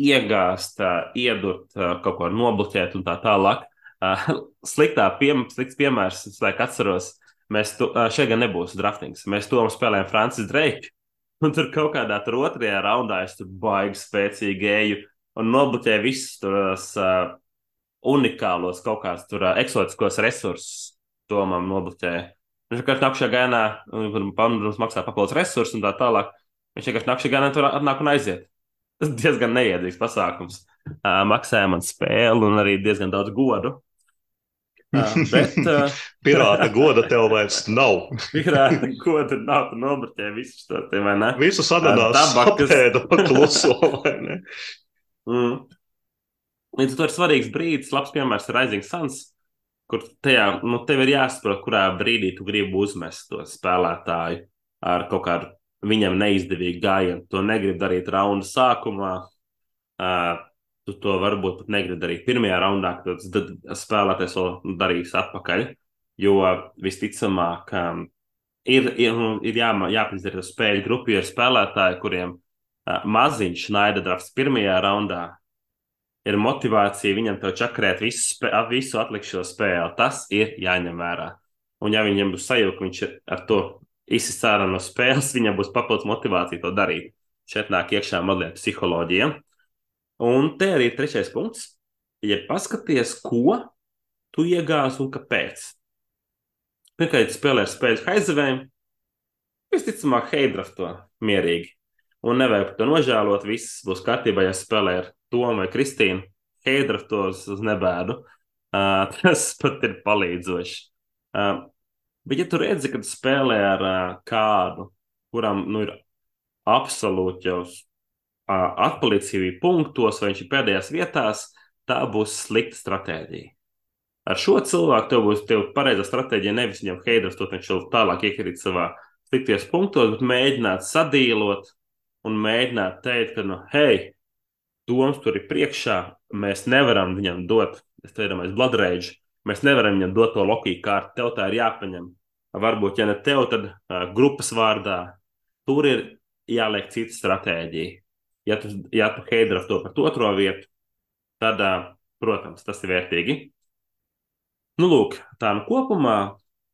iegāzt, uh, iedot, uh, kaut ko nobloķēt un tā tālāk. Uh, sliktā piem, slikts piemērs, es laikam atceros, mēs tu, šeit gan nebūs draftings. Mēs to spēlējam Francis Drake. Un tur kaut kādā tur otrajā raundā es tur baigi spēcīgi gēju un nobloķēju visus tos uh, unikālos kaut kādus tur uh, eksotiskos resursus. To man nobloķēja. Viņš vienkārši nākamajā gainā, protams, maksā papildus resursus un tā tālāk. Viņš vienkārši nākamajā gainā tur atnāk un aiziet. Tas diezgan neiedzīgs pasākums. Uh, maksāja man spēli un arī diezgan daudz godu. Bet, Pirāta goda tev vairs nav. Pirāta goda nav, tu nobrķē visu šo te, vai ne? Visu sadanās tabakas... sapēda kluso, vai ne? Mm. Līdz ar to ir svarīgs brīdis, labs piemērs ir Rising Suns, kur tajā, nu, tev ir jāsaprot, kurā brīdī tu gribi uzmest to spēlētāju ar kaut kādu viņam neizdevīgu gājienu. To negribu darīt raunda sākumā. Uh, tu to varbūt pat negribi darīt pirmajā raundā, tas spēlētājs vēl darīs atpakaļ. Jo visticamāk, um, ir, ir, ir jā, jāpizdara spēļu grupu, ir spēlētāji, kuriem uh, maziņš naida drafts pirmajā raundā. Ir motivācija viņam to čakarēt visu, spē, visu atlikušo spēli. Tas ir jāņem vērā. Un, ja viņam būs sajūta, ka viņš ar to izsist ārā no spēles, viņam būs papildus motivācija to darīt. Šeit nāk iekšā mazliet psiholoģija. Un te arī ir trešais punkts. Ja paskaties, ko tu iegāzi un kāpēc. Pirmkārt, spēlē ar spēļu aizdevēju, visticamāk, heidraf to mierīgi. Un nevajag par to nožēlot. Viss būs kārtībā, ja spēlē ar Tomu vai Kristīnu. Heidraf tos uz nebēdu. Uh, tas pat ir palīdzoši. Uh, bet, ja tu redzi, ka tu spēlē ar uh, kādu, kuram nu, ir absolūti jau atpalicība punktos, vai viņš ir pēdējās vietās, tā būs slikta stratēģija. Ar šo cilvēku tev būs tev pareizā stratēģija, nevis viņam heidras, to viņš vēl tālāk iekrīt savā slikties punktos, bet mēģināt sadīlot un mēģināt teikt, ka, nu, hei, domas tur ir priekšā, mēs nevaram viņam dot, es te domāju, bloodrage, mēs nevaram viņam dot to lokiju kārtu, tev tā ir jāpaņem. Varbūt, ja ne tev, tad uh, grupas vārdā. Tur ir jāliek cita stratēģija ja tu, ja tu heidraf to par otro vietu, tad, protams, tas ir vērtīgi. Nu, lūk, tā nu kopumā,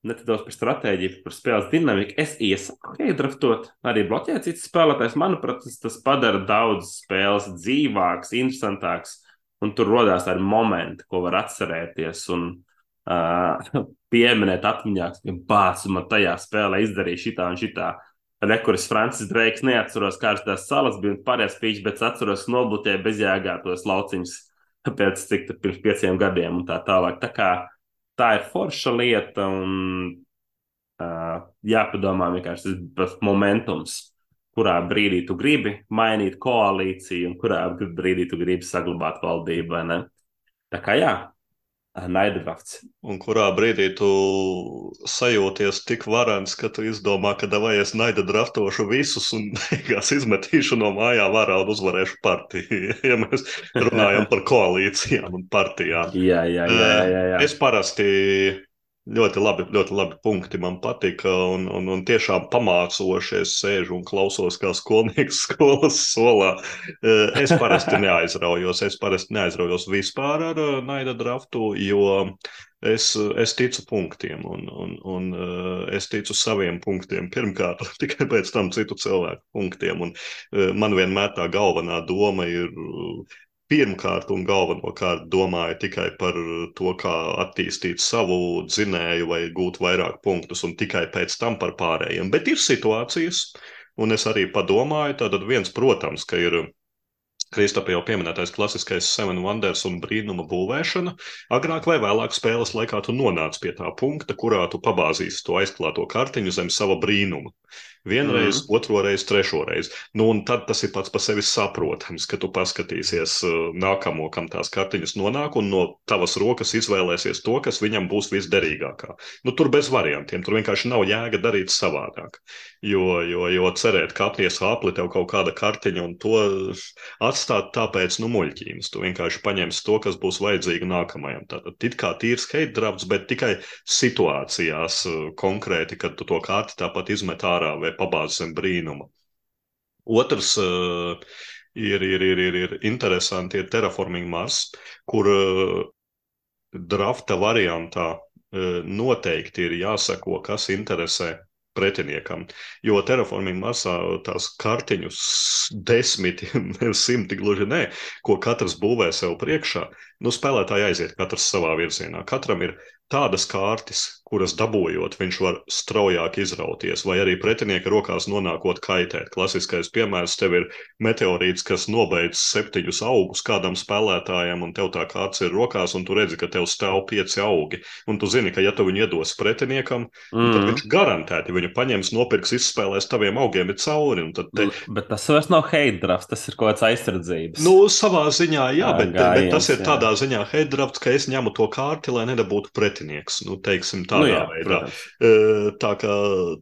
nedaudz par stratēģiju, par spēles dinamiku, es iesaku heidraftot, arī bloķēt citas spēlētājs. Manuprāt, tas, tas padara daudz spēles dzīvāks, interesantāks, un tur rodās tādi momenti, ko var atcerēties. Un, uh, pieminēt atmiņā, ka bācis man tajā spēlē izdarīja šitā un šitā. Rekuris Francis Dreiks neatceros, kādas tās salas bija pārējās pīķis, bet atceros, nobloķēja bezjēgā tos lauciņus pēc cik pirms pieciem gadiem un tā tālāk. Tā kā tā ir forša lieta un uh, jāpadomā vienkārši tas momentums, kurā brīdī tu gribi mainīt koalīciju un kurā brīdī tu gribi saglabāt valdību, vai ne? Tā kā jā, Naida drafts. Un kurā brīdī tu sajūties tik varants, ka tu izdomā, ka vai es naida draftošu visus un beigās izmetīšu no mājām ārā un uzvarēšu partiju. ja mēs runājam par koalīcijām un partijām. Jā, jā, jā. jā, jā. Es parasti Ļoti labi, ļoti labi punkti man patika. Un, un, un tiešām pamācoši es sēžu un klausos, kā skolnieks skolas solā. Eh, es parasti neaizraujos. Es parasti neaizraujos vispār ar eh, naida draftu, jo es, es ticu punktiem un, un, un eh, es ticu saviem punktiem. Pirmkārt, tikai pēc tam citu cilvēku punktiem. Un man vienmēr tā galvenā doma ir pirmkārt un galvenokārt domāju tikai par to, kā attīstīt savu dzinēju vai gūt vairāk punktus, un tikai pēc tam par pārējiem. Bet ir situācijas, un es arī padomāju, tad viens, protams, ka ir Kristapa jau pieminētais klasiskais Seven Wonders un brīnuma būvēšana. Agrāk vai vēlāk spēles laikā tu nonāc pie tā punkta, kurā tu pabāzīsi to aizklāto kartiņu zem sava brīnuma. Vienreiz, mm. otro reizi, trešo reizi. Nu, un tad tas ir pats par sevi saprotams, ka tu paskatīsies uh, nākamo, kam tās kartiņas nonāk, un no tavas rokas izvēlēsies to, kas viņam būs visderīgākā. Nu, tur bez variantiem, tur vienkārši nav jēga darīt savādāk. Jo, jo, jo cerēt, ka apnies apli tev kaut kāda kartiņa un to atstāt tāpēc, nu, muļķības. Tu vienkārši paņemsi to, kas būs vajadzīga nākamajam. Tātad it kā tīrs hate drafts, bet tikai situācijās uh, konkrēti, kad tu to karti tāpat izmet ārā vai pabāzes zem brīnuma. Otrs uh, ir, ir, ir, ir, ir interesanti, ir Terraforming Mars, kur uh, drafta variantā uh, noteikti ir jāsako, kas interesē pretiniekam. Jo terraforming masā tās kartiņus desmitiem, simti gluži nē, ko katrs būvē sev priekšā, nu spēlētāji aiziet katrs savā virzienā. Katram ir tādas kārtas, kuras dabūjot, viņš var straujāk izrauties, vai arī pretinieka rokās nonākot kaitēt. Klasiskais piemērs tev ir meteorīts, kas nobeidz septiņus augus kādam spēlētājam, un tev tā kārts ir rokās, un tu redzi, ka tev stāv pieci augi. Un tu zini, ka ja tu viņu iedos pretiniekam, mm. tad viņš garantēti viņu paņems, nopirks, izspēlēs taviem augiem ir cauri. Te... Bet tas vairs nav hate drafts, tas ir kaut kāds aizsardzības. Nu, savā ziņā, jā, bet, gājiens, bet tas ir jā. tādā ziņā hate drafts, ka es ņemu to kārti, lai nedabūtu pretinieks. Nu, teiksim, tā tādā nu, jā, veidā. Protams. Tā kā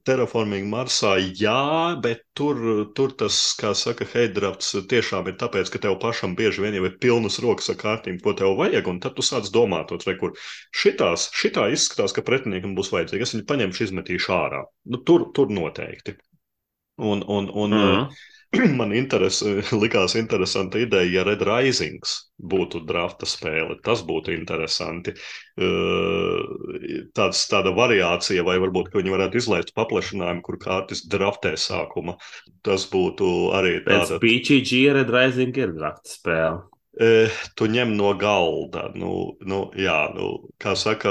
terraforming Marsā, jā, bet tur, tur tas, kā saka, heidrapts tiešām ir tāpēc, ka tev pašam bieži vien jau ir pilnas rokas ar kārtīm, ko tev vajag, un tad tu sāc domāt, re, kur šitās, šitā izskatās, ka pretiniekam būs vajadzīga. Es viņu paņemšu, izmetīšu ārā. Nu, tur, tur noteikti. Un, un, un, mm -hmm. man interes, likās interesanta ideja, ja Red Risings būtu drafta spēle. Tas būtu interesanti. Tāds, tāda variācija, vai varbūt viņi varētu izlaist paplašinājumu, kur kārtas draftē sākuma. Tas būtu arī tāds. Pēc PGG Red Rising ir drafta spēle. Tu ņem no galda. Nu, nu, jā, nu, kā saka,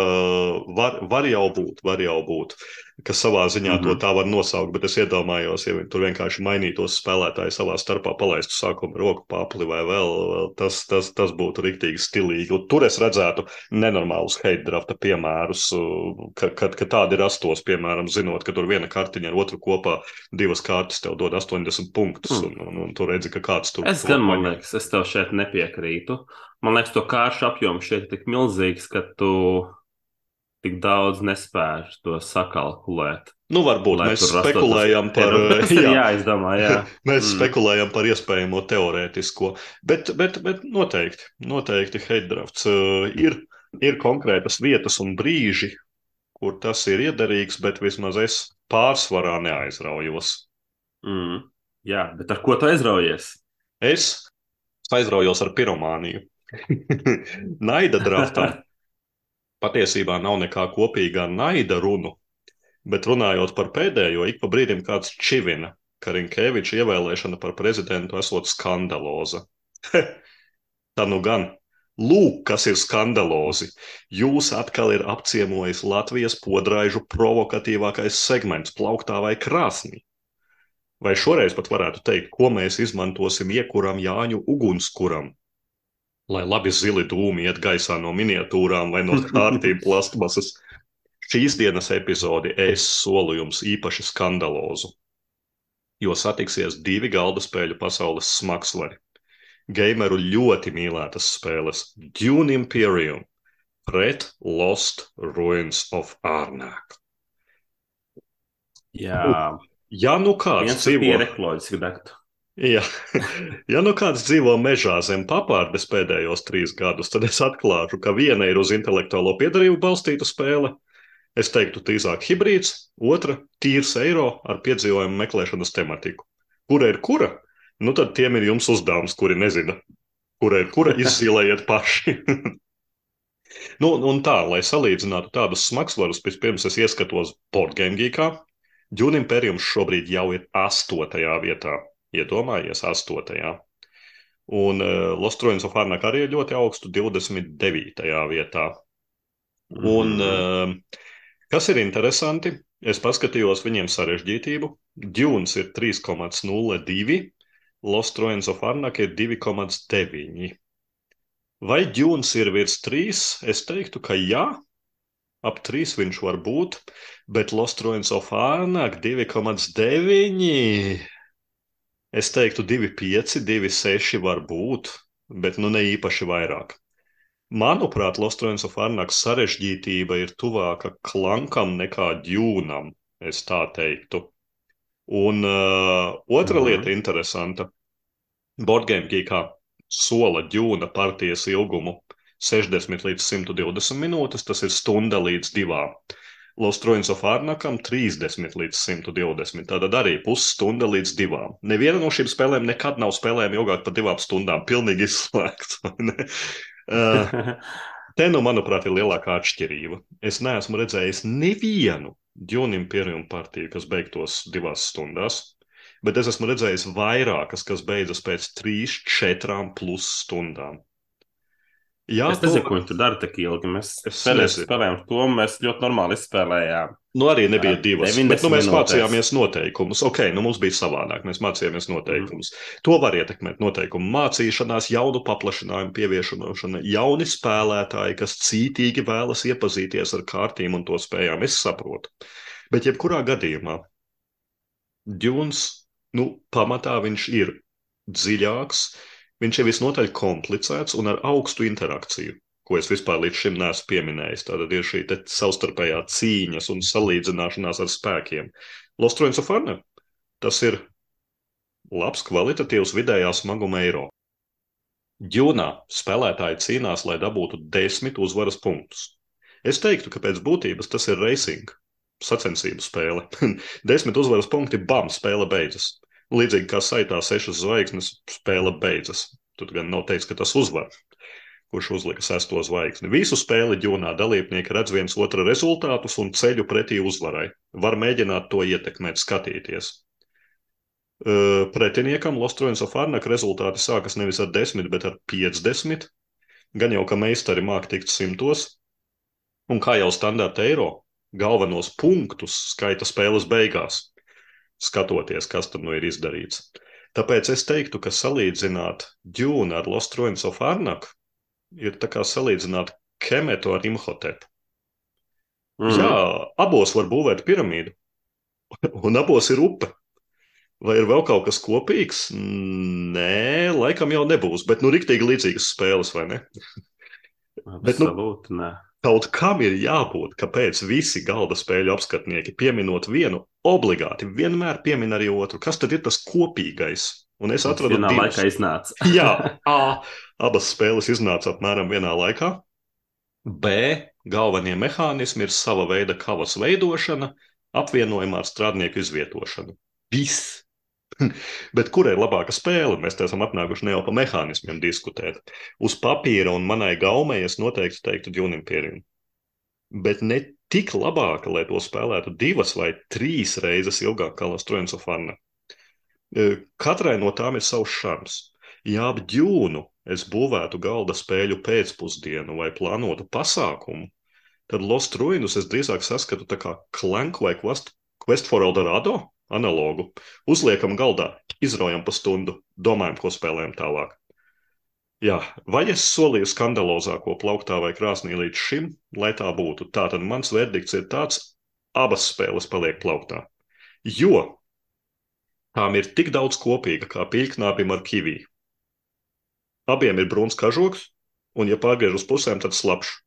var, var jau būt, var jau būt. Uh, kas savā ziņā mm -hmm. to mhm. tā var nosaukt, bet es iedomājos, ja tur vienkārši mainītos spēlētāji savā starpā, palaistu sākuma roku papli vai vēl, vēl tas, tas, tas būtu riktīgi stilīgi. Un tur es redzētu nenormālus hate drafta piemērus, kad, kad, kad tādi rastos, piemēram, zinot, ka tur viena kartiņa ar otru kopā divas kārtas tev dod 80 punktus, mm. un, un, un tu redzi, ka kāds tur. Es gan, man liekas, es tev šeit nepiekrītu. Man liekas, to kāršu apjoms šeit ir tik milzīgs, ka tu tik daudz nespēju to sakalkulēt. Nu, varbūt mēs spekulējam par, jā, jāizdomā, jā. mēs mm. spekulējam par iespējamo teorētisko, bet, bet, bet noteikti, noteikti heiddrafts uh, ir, ir konkrētas vietas un brīži, kur tas ir iederīgs, bet vismaz es pārsvarā neaizraujos. Mm. Jā, bet ar ko tu aizraujies? Es aizraujos ar piromāniju. Naida draftam patiesībā nav nekā kopīga ar naida runu, bet runājot par pēdējo, ik pa brīdim kāds čivina, ka Rinkēviča ievēlēšana par prezidentu esot skandaloza. Tā nu gan. Lūk, kas ir skandalozi. Jūs atkal ir apciemojis Latvijas podraižu provokatīvākais segments, plauktā vai krāsnī. Vai šoreiz pat varētu teikt, ko mēs izmantosim iekuram Jāņu ugunskuram, lai labi zili dūmi iet gaisā no miniatūrām vai no kārtīm plastmasas. Šīs dienas epizodi es solu jums īpaši skandalozu, jo satiksies divi galda spēļu pasaules smagsvari. Gameru ļoti mīlētas spēles Dune Imperium, pret Lost Ruins of Arnāk. Jā, Ja nu kāds viens dzīvo, ir ekoloģiski degtu. Ja, ja nu kāds dzīvo mežā zem papārdes pēdējos trīs gadus, tad es atklāšu, ka viena ir uz intelektuālo piedarību balstīta spēle. Es teiktu, drīzāk hibrīds, otra - tīrs eiro ar piedzīvojumu meklēšanas tematiku. Kura ir kura? Nu, tad tiem ir jums uzdevums, kuri nezina, kura ir kura, izzīmējiet paši. nu, un tā, lai salīdzinātu tādus smagsvarus, pirms es ieskatos Boardgame geekā, Dune Imperiums šobrīd jau ir astotajā vietā. Iedomājies, astotajā. Un uh, Lost Ruins of Arnak arī ir ļoti augstu, 29. vietā. Un uh, kas ir interesanti, es paskatījos viņiem sarežģītību. Dunes ir 3,02, Lost Ruins of Arnak ir 2,9. Vai Dunes ir virs 3? Es teiktu, ka jā, ap 3 viņš var būt, bet Lost Ruins of Arnak 2,9. Es teiktu, 2,5, 2,6 var būt, bet nu ne īpaši vairāk. Manuprāt, Lost Ruins of Arnak sarežģītība ir tuvāka klankam nekā džūnam, es tā teiktu. Un uh, otra Mhm. lieta interesanta. Boardgame geekā sola džūna partijas ilgumu 60 līdz 120 minūtes, tas ir stunda līdz divām. Lost Ruins of Arnakam 30 līdz 120. Tātad arī pusstunda līdz divām. Neviena no šīm spēlēm nekad nav spēlējama ilgāk par divām stundām. Pilnīgi izslēgts. te, nu, manuprāt, ir lielākā atšķirība. Es neesmu redzējis nevienu Dune Imperium partiju, kas beigtos divās stundās, bet es esmu redzējis vairākas, kas beidzas pēc trīs, četrām plus stundām. Jā, es nezinu, ko viņi tur dara tik ilgi. Mēs nezinu. spēlējām to, mēs ļoti normāli izspēlējām. Nu, arī nebija divas. 90 Bet, nu, mēs minūtēs. mācījāmies noteikumus. Ok, nu, mums bija savādāk. Mēs mācījāmies noteikumus. To var ietekmēt noteikumu mācīšanās, jaunu paplašinājumu, pievienošana, jauni spēlētāji, kas cītīgi vēlas iepazīties ar kārtīm un to spējām. Es saprotu. Bet, jebkurā gadījumā, Duns, nu, pamatā viņš ir dziļāks, viņš ir visnotaļ komplicēts un ar augstu interakciju ko es vispār līdz šim neesmu pieminējis. Tātad ir šī savstarpējā cīņas un salīdzināšanās ar spēkiem. Lost Ruins of Arne tas ir labs, kvalitatīvs vidējā smaguma eiro. Džūnā spēlētāji cīnās, lai dabūtu desmit uzvaras punktus. Es teiktu, ka pēc būtības tas ir racing, sacensību spēle. desmit uzvaras punkti, bam, spēle beidzas. Līdzīgi kā saitā sešas zvaigznes, spēle beidzas. Tur gan nav teikts, ka tas uzvar kurš uzlika sesto zvaigzni. Visu spēli ģūnā dalībnieki redz viens otra rezultātus un ceļu pretī uzvarai. Var mēģināt to ietekmēt, skatīties. Uh, Pretiniekam Lost Ruins of Arnak rezultāti sākas nevis ar 10, bet ar 50. Gan jau, ka meistari māk tikt simtos, un kā jau standarta eiro, galvenos punktus skaita spēles beigās, skatoties, kas tur nu ir izdarīts. Tāpēc es teiktu, ka salīdzināt Dune ar Lost Ruins of Arnak ir tā kā salīdzināt Kemetu ar Imhotepu. Mm. Jā, abos var būvēt piramīdu, un abos ir upe. Vai ir vēl kaut kas kopīgs? Nē, laikam jau nebūs, bet nu riktīgi līdzīgas spēles, vai ne? bet, nu- Absolūti, nē. Kaut kam ir jābūt, kāpēc visi galda spēļu apskatnieki pieminot vienu, obligāti vienmēr piemin arī otru. Kas tad ir tas kopīgais? Un es atradu divus. laikā iznāca. Jā, A. Abas spēles iznāca apmēram vienā laikā. B. Galvenie mehānismi ir sava veida kavas veidošana, apvienojumā ar strādnieku izvietošanu. Viss! Bet kur ir labāka spēle? Mēs te esam apnākuši ne jau par mehānismiem diskutēt. Uz papīra un manai gaumei es noteikti teiktu Dune Imperium. Bet ne tik labāka, lai to spēlētu divas vai trīs reizes ilgāk kā Lost Ruins of Arne. Katrai no tām ir savs šarms. Ja ap ģūnu es būvētu galda spēļu pēcpusdienu vai plānotu pasākumu, tad Lost Ruinus es drīzāk saskatu kā Clank vai Quest, Quest for Eldorado analogu. Uzliekam galdā, izraujam pa stundu, domājam, ko spēlējam tālāk. Jā, vai es solīju skandalozāko plauktā vai krāsnī līdz šim, lai tā būtu? Tātad mans verdikts ir tāds, abas spēles paliek plauktā. Jo tām ir tik daudz kopīga kā pīknāpim ar kiviju. Abiem ir brūns kažoks, un, ja pārgriež uz pusēm, tad slapjš.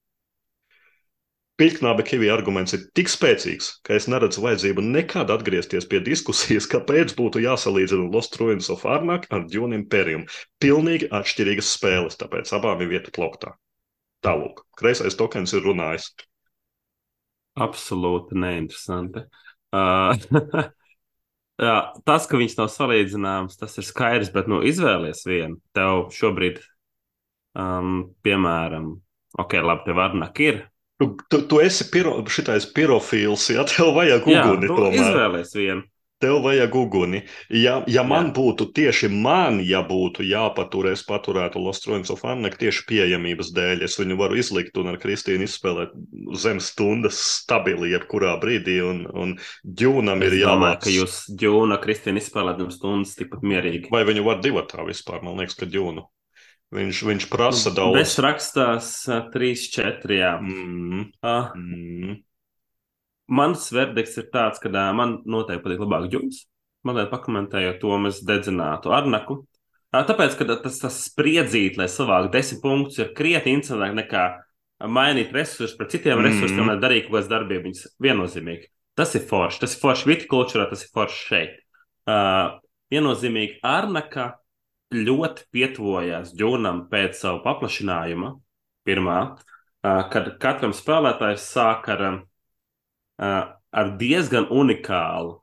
Pilknāba Kivija arguments ir tik spēcīgs, ka es neredzu vajadzību nekad atgriezties pie diskusijas, kāpēc būtu jāsalīdzina Lost Ruins of Arnak ar Dune Imperium. Pilnīgi atšķirīgas spēles, tāpēc abām ir vieta plauktā. Tālūk, kreisais tokens ir runājis. Absolūti neinteresanti. Uh, tas, ka viņš nav salīdzināms, tas ir skaidrs, bet nu, izvēlies vienu. Tev šobrīd, um, piemēram, ok, labi, tev Arnak ir Tu, tu, tu esi piro, šitais pirofils, ja tev vajag uguni. Jā, nu, izvēlēs vienu. Tev vajag uguni. Ja, ja man Jā. būtu tieši man, ja būtu jāpatur, es paturētu Lost Ruins of Annek tieši pieejamības dēļ, es viņu varu izlikt un ar Kristīnu izspēlēt zem stundas stabili jebkurā brīdī, un, un ģūnam es ir jāmāk. ka jūs ģūna Kristīnu izspēlēt zem stundas tikpat mierīgi. Vai viņu var divatā vispār? Man liekas, ka ģūnu. Viņš, viņš prasa nu, daudz. Bez rakstās 3, 4. Jā. Mm. Uh, mm. Mans verdikts ir tāds, ka uh, man noteikti patīk labāk ģūns. Mazliet pakomentējot to, mēs dedzinātu Arnaku. Uh, tāpēc, ka tas, tas spriedzīt, lai savāktu desmit punktus, ir krietni interesantāk nekā mainīt resursus pret citiem mm. resursiem, lai darītu kaut kādas darbības. Viennozīmīgi. Tas ir forši. Tas ir forši vitikultūrā, tas ir forši šeit. Uh, viennozīmīgi Arnaka ļoti pietuvojās Džūnam pēc savu paplašinājuma, pirmā, kad katram spēlētājam sāk ar, ar diezgan unikālu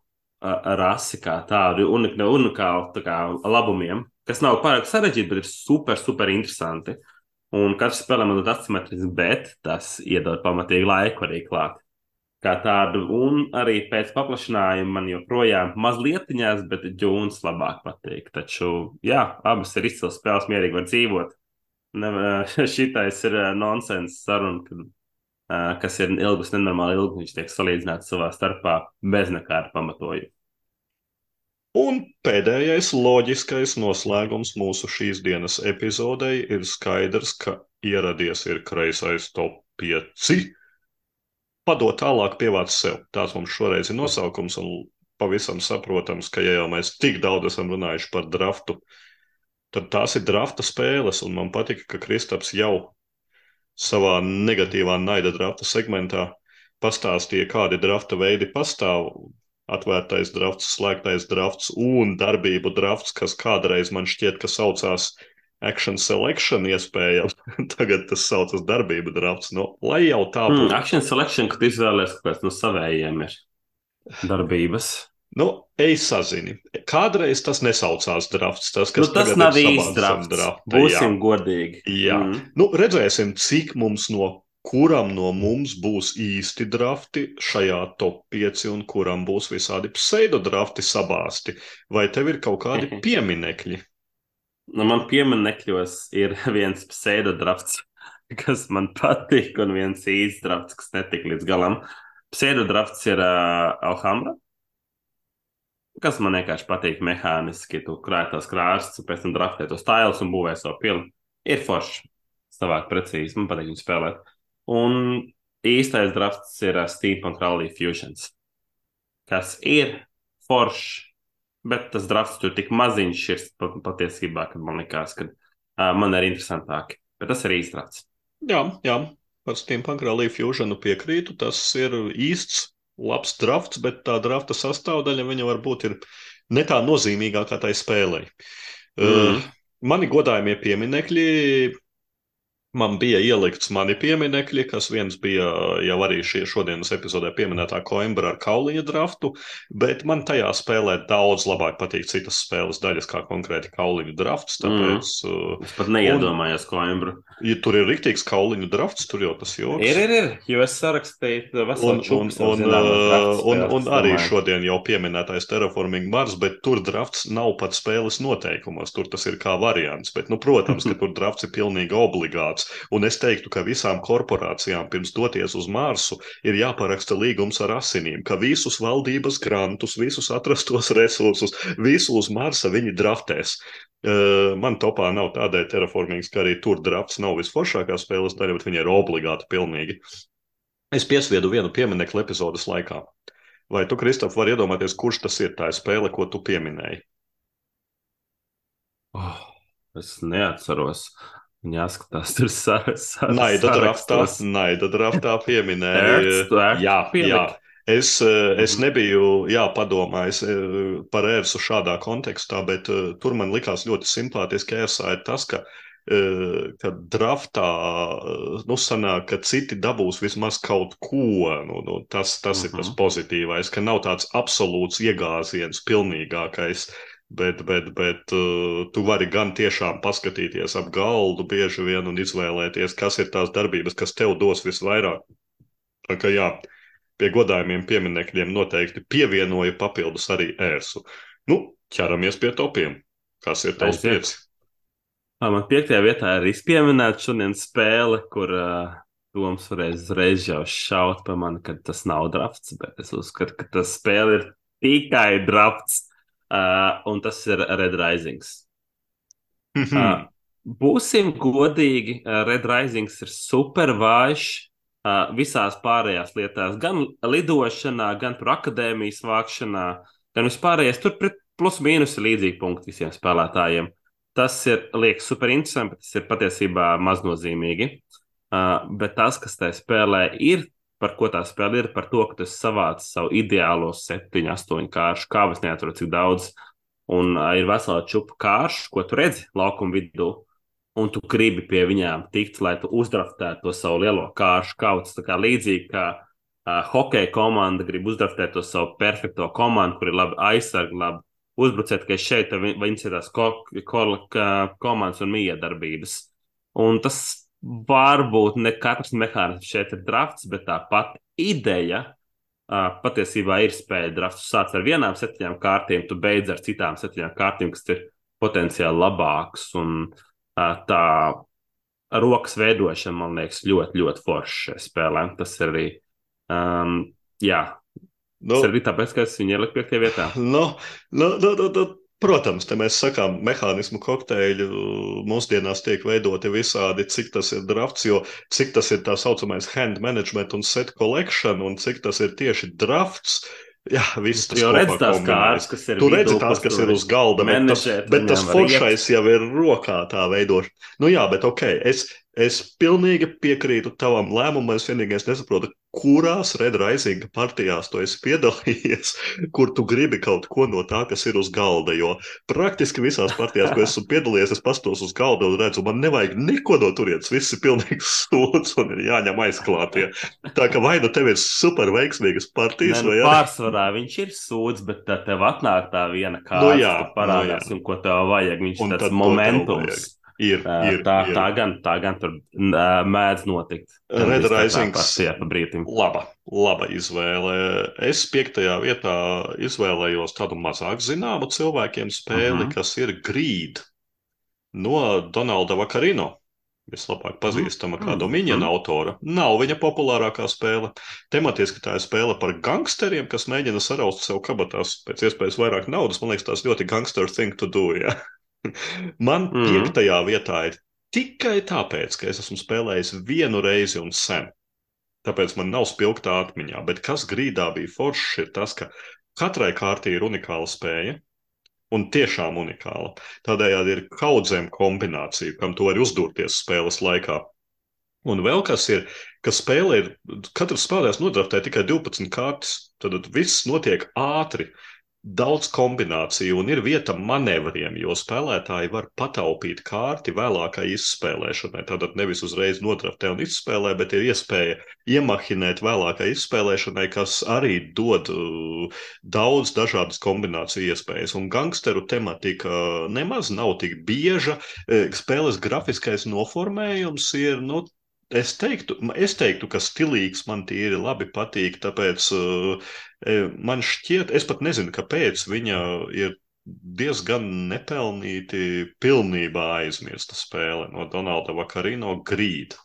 rasi, kā tādu unik, unikālu tā kā, labumiem, kas nav pārāk sarežģīti, bet ir super, super interesanti. Un katrs spēlē man ir asimetrisks, bet tas iedod pamatīgi laiku arī klāt kā tādu, un arī pēc paplašinājuma man joprojām mazliet ņās, bet džūns labāk patīk. Taču, jā, abas ir izcils spēles, mierīgi var dzīvot. Šitais ir nonsens saruna, kad, kas ir ilgus, nenormāli ilgi, viņš tiek salīdzināts savā starpā bez nekāda pamatojuma. Un pēdējais loģiskais noslēgums mūsu šīs dienas epizodei ir skaidrs, ka ieradies ir kreisais top 5 padot tālāk, pievāc sev. Tāds mums šoreiz ir nosaukums, un pavisam saprotams, ka, ja jau mēs tik daudz esam runājuši par draftu, tad tās ir drafta spēles, un man patika, ka Kristaps jau savā negatīvā naida drafta segmentā pastāstīja, kādi drafta veidi pastāv. Atvērtais drafts, slēgtais drafts un darbību drafts, kas kādreiz man šķiet, ka saucās uh, action selection iespējams. Tagad tas saucas darbību drafts. Nu, lai jau tā būtu. Mm, action selection, kad izvēlēsies kaut kāds no savējiem ir darbības. Nu, ej, sazini. Kādreiz tas nesaucās drafts. Tas, nu, tas nav īsts drafts. Drafta, Būsim jā. godīgi. Jā. Mm. Nu, redzēsim, cik mums no kuram no mums būs īsti drafti šajā top 5 un kuram būs visādi pseido drafti sabāsti. Vai tev ir kaut kādi pieminekļi? Nu, man pieminekļos ir viens pseidodrafts, kas man patīk, un viens īsts drafts, kas netika līdz galam. Pseidodrafts ir uh, Alhambra, kas man vienkārši patīk mehāniski. Tu krāj tos krāstus, pēc tam draftē tos tēlus un būvē savu pili. Ir forši, savāk precīzi, man patīk viņu spēlēt. Un īstais drafts ir uh, Steampunk Rally Fusions, kas ir foršs bet tas drafts tur tik maziņš ir patiesībā, ka man likās, ka uh, man ir interesantāki. Bet tas ir īsts drafts. Jā, jā. Par Steampunk Rally Fusionu piekrītu. Tas ir īsts, labs drafts, bet tā drafta sastāvdaļa viņa varbūt ir ne tā nozīmīgākā tai spēlei. Mm. Uh, mani godājumie pieminekļi Man bija ielikts mani pieminekļi, kas viens bija jau arī šie šodienas epizodē pieminētā Coimbra ar kauliņa draftu, bet man tajā spēlē daudz labāk patīk citas spēles daļas, kā konkrēti kauliņu drafts. Tāpēc, mm. Es pat neiedomājos Coimbra. Ja tur ir rīktīgs kauliņu drafts, tur jau tas joks. Ir, ir, ir, jo es sarakstīju veselu čupas. Un, un, uh, un, un arī šodien jau pieminētais Terraforming Mars, bet tur drafts nav pat spēles noteikumos, tur tas ir kā variants. Bet, nu, protams, ka tur drafts ir pilnīgi obligāts Marss. Un es teiktu, ka visām korporācijām pirms doties uz Marsu ir jāparaksta līgums ar asinīm, ka visus valdības grantus, visus atrastos resursus, visu uz Marsa viņi draftēs. Man topā nav tādēļ terraformings, ka arī tur drafts nav visforšākā spēles daļa, bet viņi ir obligāti pilnīgi. Es piesviedu vienu pieminiektu epizodes laikā. Vai tu, Kristof, vari iedomāties, kurš tas ir tā spēle, ko tu pieminēji? Oh, es neatceros. Jāskatās, tur sarakstā. Naida draftā, naida draftā pieminēja. jā, jā. Es, eh, es mhm. nebiju jā, padomājis eh, par ērsu šādā kontekstā, bet uh, tur man likās ļoti simpātiski ērsā ir tas, ka, uh, ka draftā uh, nu, sanāk, ka citi dabūs vismaz kaut ko. Nu, nu, tas tas uh -huh. ir tas mhm. pozitīvais, ka nav tāds absolūts iegāziens, pilnīgākais. Bet, bet, bet uh, tu vari gan tiešām paskatīties ap galdu bieži vien un izvēlēties, kas ir tās darbības, kas tev dos visvairāk. Tā kā jā, pie godājumiem pieminekļiem noteikti pievienoja papildus arī ērsu. Nu, ķeramies pie topiem. Kas ir tavs pieci? Man piektajā vietā ir izpieminēta šodienas spēle, kur uh, Toms varēs uzreiz jau šaut pa mani, ka tas nav drafts, bet es uzskatu, ka tas spēle ir tikai drafts, uh, un tas ir Red Risings. Mm -hmm. uh, būsim godīgi, Red Risings ir super vājš visās pārējās lietās, gan lidošanā, gan par akadēmijas vākšanā, gan vispārējais. Tur plus mīnus ir līdzīgi punkti visiem spēlētājiem. Tas ir liekas super interesanti, bet tas ir patiesībā maznozīmīgi. Uh, bet tas, kas tajā spēlē ir, par ko tā spēle ir, par to, ka tu savāc savu ideālo 7, 8 kāršu, kā es neatceros, cik daudz, un uh, ir vesela čupa kāršu, ko tu redzi laukuma vidū. Un tu gribi pie viņām tikt, lai tu uzdraftētu to savu lielo kāršu kautu. Tā kā līdzīgi kā uh, hokeja komanda grib uzdraftēt to savu perfekto komandu, kur ir labi aizsargi, labi uzbrucēt, ka šeit viņas ir tās ko, ko, komandas un miedarbības. Un tas varbūt ne katrs mehānisms šeit ir drafts, bet tāpat ideja uh, patiesībā ir spēja drafts. Tu sāc ar vienām septiņām kārtiem, tu beidz ar citām septiņām kārtiem, kas ir potenciāli labākas. Un, uh, tā rokas veidošana, man liekas, ļoti, ļoti forša spēlē. Tas ir arī, um, jā, nu, tas ir arī tāpēc, ka es viņu ieliku piektajā vietā. Nu, nu, nu, nu, nu. Protams, te mēs sakām, mehānismu kokteļi mūsdienās tiek veidoti visādi, cik tas ir drafts, jo cik tas ir tā saucamais hand management un set collection, un cik tas ir tieši drafts. Uh, Jā, viss tas jau redz tās kārtas, kas ir. Tu redzi tās, kas ir uz galda, bet tas, bet tas foršais jau ir rokā tā veidošana. Nu jā, bet ok, es, Es pilnīgi piekrītu tavam lēmumam. Es vienīgais nesaprotu, kurās Red Rising partijās tu esi piedalījies, kur tu gribi kaut ko no tā, kas ir uz galda. Jo praktiski visās partijās, ko esmu piedalījies, es pastos uz galda un redzu, man nevajag neko no turienes. Viss ir pilnīgi stūts un ir jāņem aizklātie. Tā kā vai nu tev ir super veiksmīgas partijas, ne, nu, vai arī. Pārsvarā viņš ir sūds, bet tev atnāk tā viena kārta, nu, jā, parādās, nu, jā. un ko tev vajag. Viņš ir tāds momentums. Ir, ir, tā, ir. tā, gan, tā gan tur uh, mēdz notikt. Red Risings. Laba, laba izvēle. Es piektajā vietā izvēlējos tādu mazāk zināmu cilvēkiem spēli, uh mhm. -huh. kas ir Grīd no Donalda Vakarino. Vislabāk pazīstama kā Dominiona mm. autora. Nav viņa populārākā spēle. Tematiski tā ir spēle par gangsteriem, kas mēģina saraust sev kabatās pēc iespējas vairāk naudas. Man liekas, tas ļoti gangster thing to do. Ja? Man mm. piektajā vietā ir tikai tāpēc, ka es esmu spēlējis vienu reizi un sen. Tāpēc man nav spilgta atmiņā. Bet kas grīdā bija foršs, ir tas, ka katrai kārtī ir unikāla spēja. Un tiešām unikāla. Tādējādi ir kaudzēm kombinācija, kam to var uzdurties spēles laikā. Un vēl kas ir, ka spēlē ir, katrs spēlētājs nodraftē tikai 12 kārtas, tad viss notiek ātri. Uh, daudz kombināciju un ir vieta manevriem, jo spēlētāji var pataupīt kārti vēlākai izspēlēšanai. Tātad nevis uzreiz notraftē un izspēlē, bet ir iespēja iemahinēt vēlākai izspēlēšanai, kas arī dod uh, daudz dažādas kombināciju iespējas. Un gangsteru tematika nemaz nav tik bieža. E, spēles grafiskais noformējums ir nu, Es teiktu, es teiktu, ka stilīgs man tīri labi patīk, tāpēc uh, man šķiet, es pat nezinu, kāpēc viņa ir diezgan nepelnīti pilnībā aizmirsta spēle no Donalda Vakarino Grīda.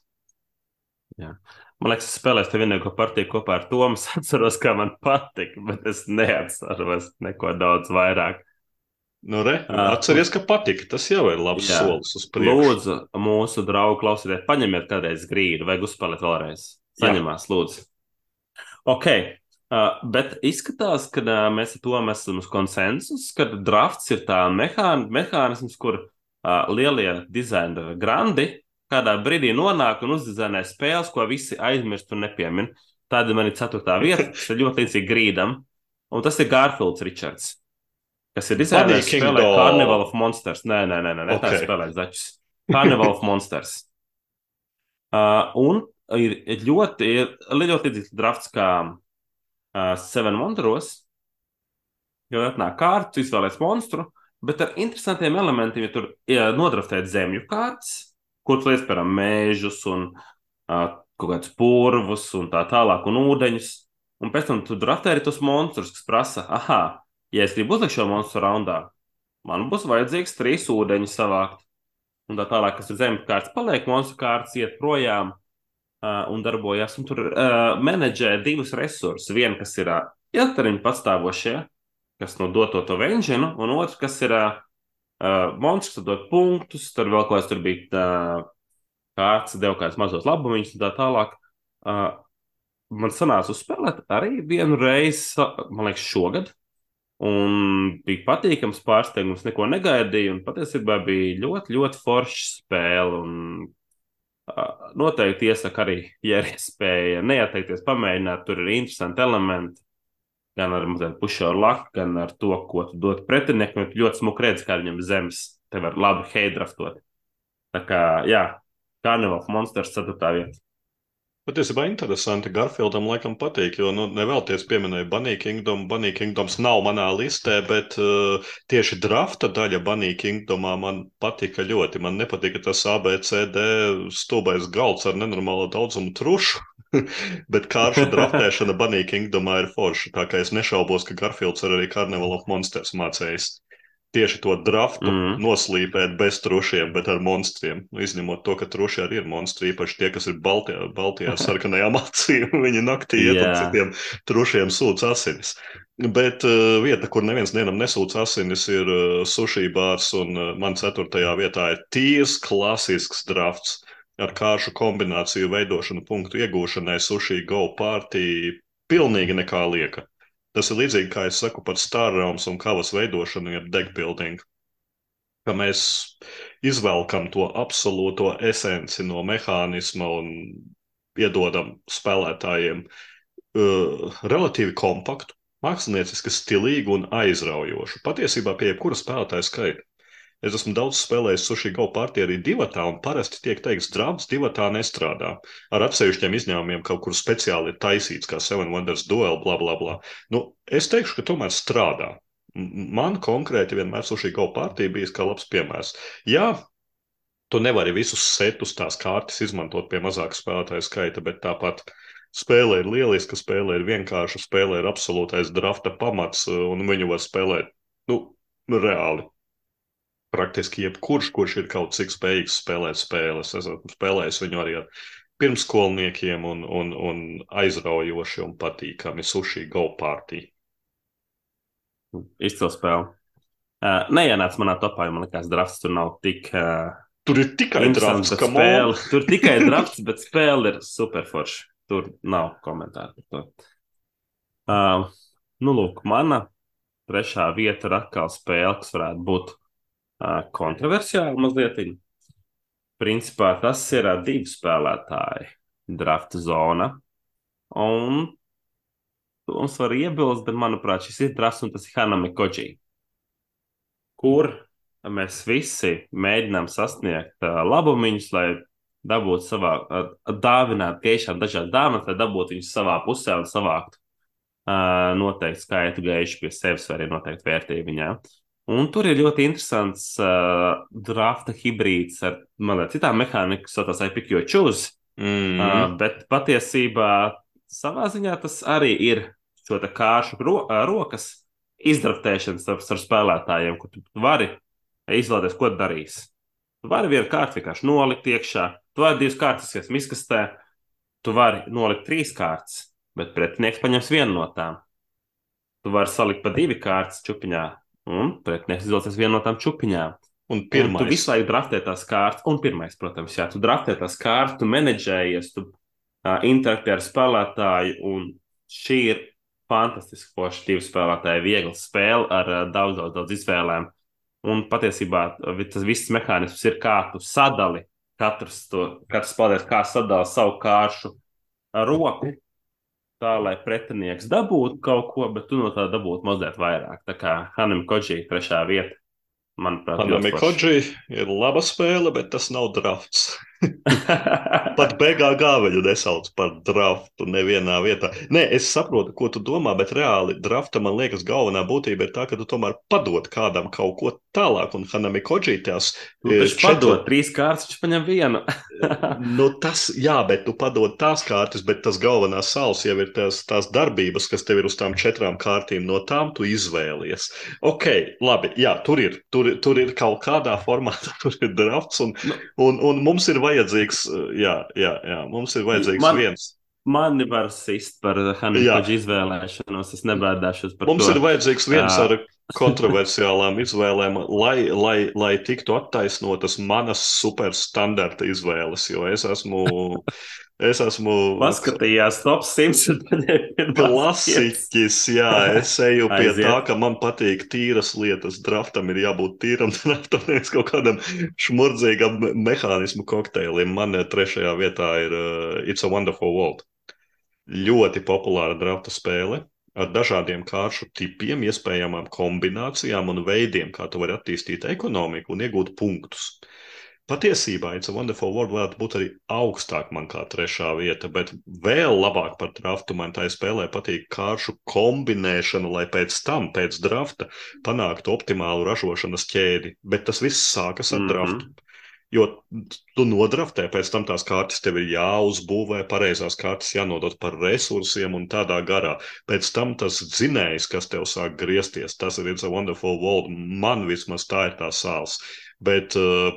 Jā. Man liekas, es spēlēju te vienīgo partiju kopā ar Tomu. Es atceros, kā man patika, bet es neatceros neko daudz vairāk. Nu, re, atceries, ka patika. Tas jau ir labs jā. solis uz priekšu. Lūdzu, mūsu draugu klausieties, paņemiet kādreiz grīdu, vajag uzspēlēt vēlreiz. Saņemās, jā. lūdzu. Ok, uh, bet izskatās, ka uh, mēs ar to esam uz konsensus, ka drafts ir tā mehān, mehānisms, kur uh, lielie dizaina grandi kādā brīdī nonāk un uzdizainē spēles, ko visi aizmirst un nepiemin. Tāda man ir ceturtā vieta, kas ir ļoti līdzīga grīdam. Un tas ir Garfields Richards, kas ir dizainējis spēlē Carnival of Monsters. Nē, nē, nē, nē, nē okay. tā spēlē zaķis. Carnival of Monsters. Uh, un ir ļoti, ir ļoti līdzīgs drafts kā uh, Seven Wonderos. Jo atnāk kārtas, izvēlēs monstru, bet ar interesantiem elementiem, ja tur ja nodraftēt zemju kārtas, kur tu liec, piemēram, mēžus un uh, kaut kādus purvus un tā tālāk, un ūdeņus. Un pēc tam tu draftē arī tos monstrus, kas prasa, ah, ja es gribu uzlikt šo monstru raundā, man būs vajadzīgs trīs ūdeņus savākt. Un tā tālāk, kas ir zemes kārtas, paliek monstru kārtas, iet projām uh, un darbojas. Un tur uh, menedžē divus resursus. Vienu, kas ir uh, ilgtermiņa pastāvošie, kas no doto to venžinu, un otrs, kas ir uh, monstrs, kas dod punktus. Tur vēl kaut kas tur bija. Uh, kārtas, deva kādus mazus labumus un tā tālāk. Uh, man sanāca uzspēlēt arī vienu reizi, man liekas, šogad. Un bija patīkams pārsteigums, neko negaidīju. Patiesībā bija ļoti, ļoti forša spēle. Un, uh, noteikti iesaku arī, ja ir iespēja neatteikties, pamēģināt. Tur ir interesanti elementi. Gan ar mazliet pušu laku, gan ar to, ko tu dod pretiniekam. Ļoti smuki redz, kā viņam zemes te var labi heidraftot. Tā kā, jā, Carnival Monsters 4. vieta. Patiesībā interesanti. Garfieldam laikam patīk, jo nu, nevēlties pieminēja Bunny Kingdom. Bunny Kingdoms nav manā listē, bet uh, tieši drafta daļa Bunny Kingdomā man patika ļoti. Man nepatika tas ABCD stulbais galds ar nenormālo daudzumu trušu. bet kārša draftēšana Bunny Kingdomā ir forša. Tā kā es nešaubos, ka Garfields ir arī Carnival of Monsters mācējis tieši to draftu mm. noslīpēt bez trušiem, bet ar monstriem. Nu, izņemot to, ka truši arī ir monstri, īpaši tie, kas ir Baltijā, Baltijā ar sarkanajām acīm. Viņi naktī iet yeah. un citiem trušiem sūdz asinis. Bet uh, vieta, kur neviens dienam nesūdz asinis, ir uh, sushi bārs, un uh, man ceturtajā vietā ir tīrs klasisks drafts ar kāršu kombināciju veidošanu punktu iegūšanai sushi go party. Pilnīgi nekā lieka. Tas ir līdzīgi kā es saku par Starrauns un kavas veidošanu, jeb deckbuilding. Ka mēs izvelkam to absolūto esenci no mehānisma un iedodam spēlētājiem uh, relatīvi kompaktu, mākslinieciski stilīgu un aizraujošu. Patiesībā pie jebkura spēlētāja skaita. Es esmu daudz spēlējis sushi go partiju arī divatā, un parasti tiek teikts, drāmas divatā nestrādā. Ar atsevišķiem izņēmumiem kaut kur speciāli ir taisīts, kā Seven Wonders Duel, bla, bla, bla. Nu, es teikšu, ka tomēr strādā. Man konkrēti vienmēr sushi go partija bijis kā labs piemērs. Jā, tu nevari visus setus tās kārtas izmantot pie mazāka spēlētāja skaita, bet tāpat spēle ir lieliska, spēle ir vienkārša, spēle ir absolūtais drafta pamats, un viņu var spēlēt, nu, reāli praktiski jebkurš, kurš ir kaut cik spējīgs spēlēt spēles. Es esmu spēlējis viņu arī ar pirmskolniekiem un, un, un aizraujoši un patīkami sushi go party. Izcila spēle. Uh, neienāc manā topā, jo man liekas, drafts tur nav tik. Uh, tur ir tikai drafts, ka spēle. Tur tikai drafts, bet spēle ir superforša. Tur nav komentāru par to. Uh, nu, lūk, mana trešā vieta ir atkal spēle, kas varētu būt kontroversiāli mazliet. Principā tas ir divu spēlētāju drafta zona. Un mums var iebilst, bet manuprāt, šis ir drafts un tas ir Hanami Koji. Kur mēs visi mēģinām sasniegt labumiņus, lai dabūtu savā, dāvināt geišām dažādas dāvanas, lai dabūtu viņus savā pusē un savāktu noteikti skaitu geišu pie sevis vai arī noteikti vērtību viņā. Un tur ir ļoti interesants uh, drafta hibrīds ar mazliet citām mehānikām, kas saucās IPQ choose. Mm. Uh, bet patiesībā savā ziņā tas arī ir šo kāršu ro uh, rokas izdraftēšanas ar, ar spēlētājiem, kur tu vari izvēlēties, ko darīs. Tu vari vienu kārtu vienkārši nolikt iekšā, tu vari divas kārtas, kas miskastē, tu vari nolikt trīs kārtas, bet pretinieks paņems vienu no tām. Tu vari salikt pa divi kārtas čupiņā, un pretinieks izvēlēsies vienu no tām čupiņām. Un pirmais. Tu visu laiku draftē tās kārtas, un pirmais, protams, jā, tu draftē tās kārtas, tu menedžējies, tu uh, interaktē ar spēlētāju, un šī ir fantastiski forša divu spēlētāju viegla spēle ar uh, daudz, daudz, daudz izvēlēm. Un patiesībā tas viss mehānisms ir, kā tu sadali katrs, to, katrs spēlētājs kā sadala savu kāršu roku, tā lai pretinieks dabūtu kaut ko, bet tu no tā dabūtu mazliet vairāk. Tā kā Hanim Kodžī trešā vieta. Manuprāt, Hanami Kodži ir laba spēle, bet tas nav drafts. Pat BGG viņu nesauc par draftu nevienā vietā. Nē, es saprotu, ko tu domā, bet reāli drafta man liekas galvenā būtība ir tā, ka tu tomēr padod kādam kaut ko tālāk. Un Hanami Kodži tās nu, viņš četri... padod trīs kārtas, viņš paņem vienu. Nu, tas, jā, bet tu padod tās kārtas, bet tas galvenās sāls jau ir tās, tās darbības, kas tev ir uz tām četrām kārtīm. No tām tu izvēlies. Ok, labi, jā, tur ir, tur, tur ir kaut kādā formātā, tur ir drafts, un, nu. un, un mums ir vajadzīgs, jā, jā, jā mums ir vajadzīgs Man... viens. Mani var sist par Hanifāģu izvēlēšanos. Es nebēdāšos par Mums to. Mums ir vajadzīgs viens ar kontroversiālām izvēlēm, lai, lai, lai tiktu attaisnotas manas superstandarta izvēles, jo es esmu. Es esmu. Paskatījās, top 100. Klasiķis, jā, es eju pie Aiziet. tā, ka man patīk tīras lietas. Draftam ir jābūt tīram, draftam nevis kaut kādam šmurdzīgam mehānismu kokteilim. Man trešajā vietā ir uh, It's a Wonderful World. Ļoti populāra drafta spēle ar dažādiem kāršu tipiem, iespējamām kombinācijām un veidiem, kā tu vari attīstīt ekonomiku un iegūt punktus. Patiesībā It's a Wonderful World varētu būt arī augstāk man kā trešā vieta, bet vēl labāk par draftu man tā spēlē patīk kāršu kombinēšana, lai pēc tam, pēc drafta, panāktu optimālu ražošanas ķēdi. Bet tas viss sākas ar mm -hmm. draftu. Jo tu nodraftē, pēc tam tās kartes tev ir jāuzbūvē, pareizās kartes jānodot par resursiem un tādā garā. Pēc tam tas zinējs, kas tev sāk griezties, tas ir It's a Wonderful World. Man vismaz tā ir tā sāls. Bet uh,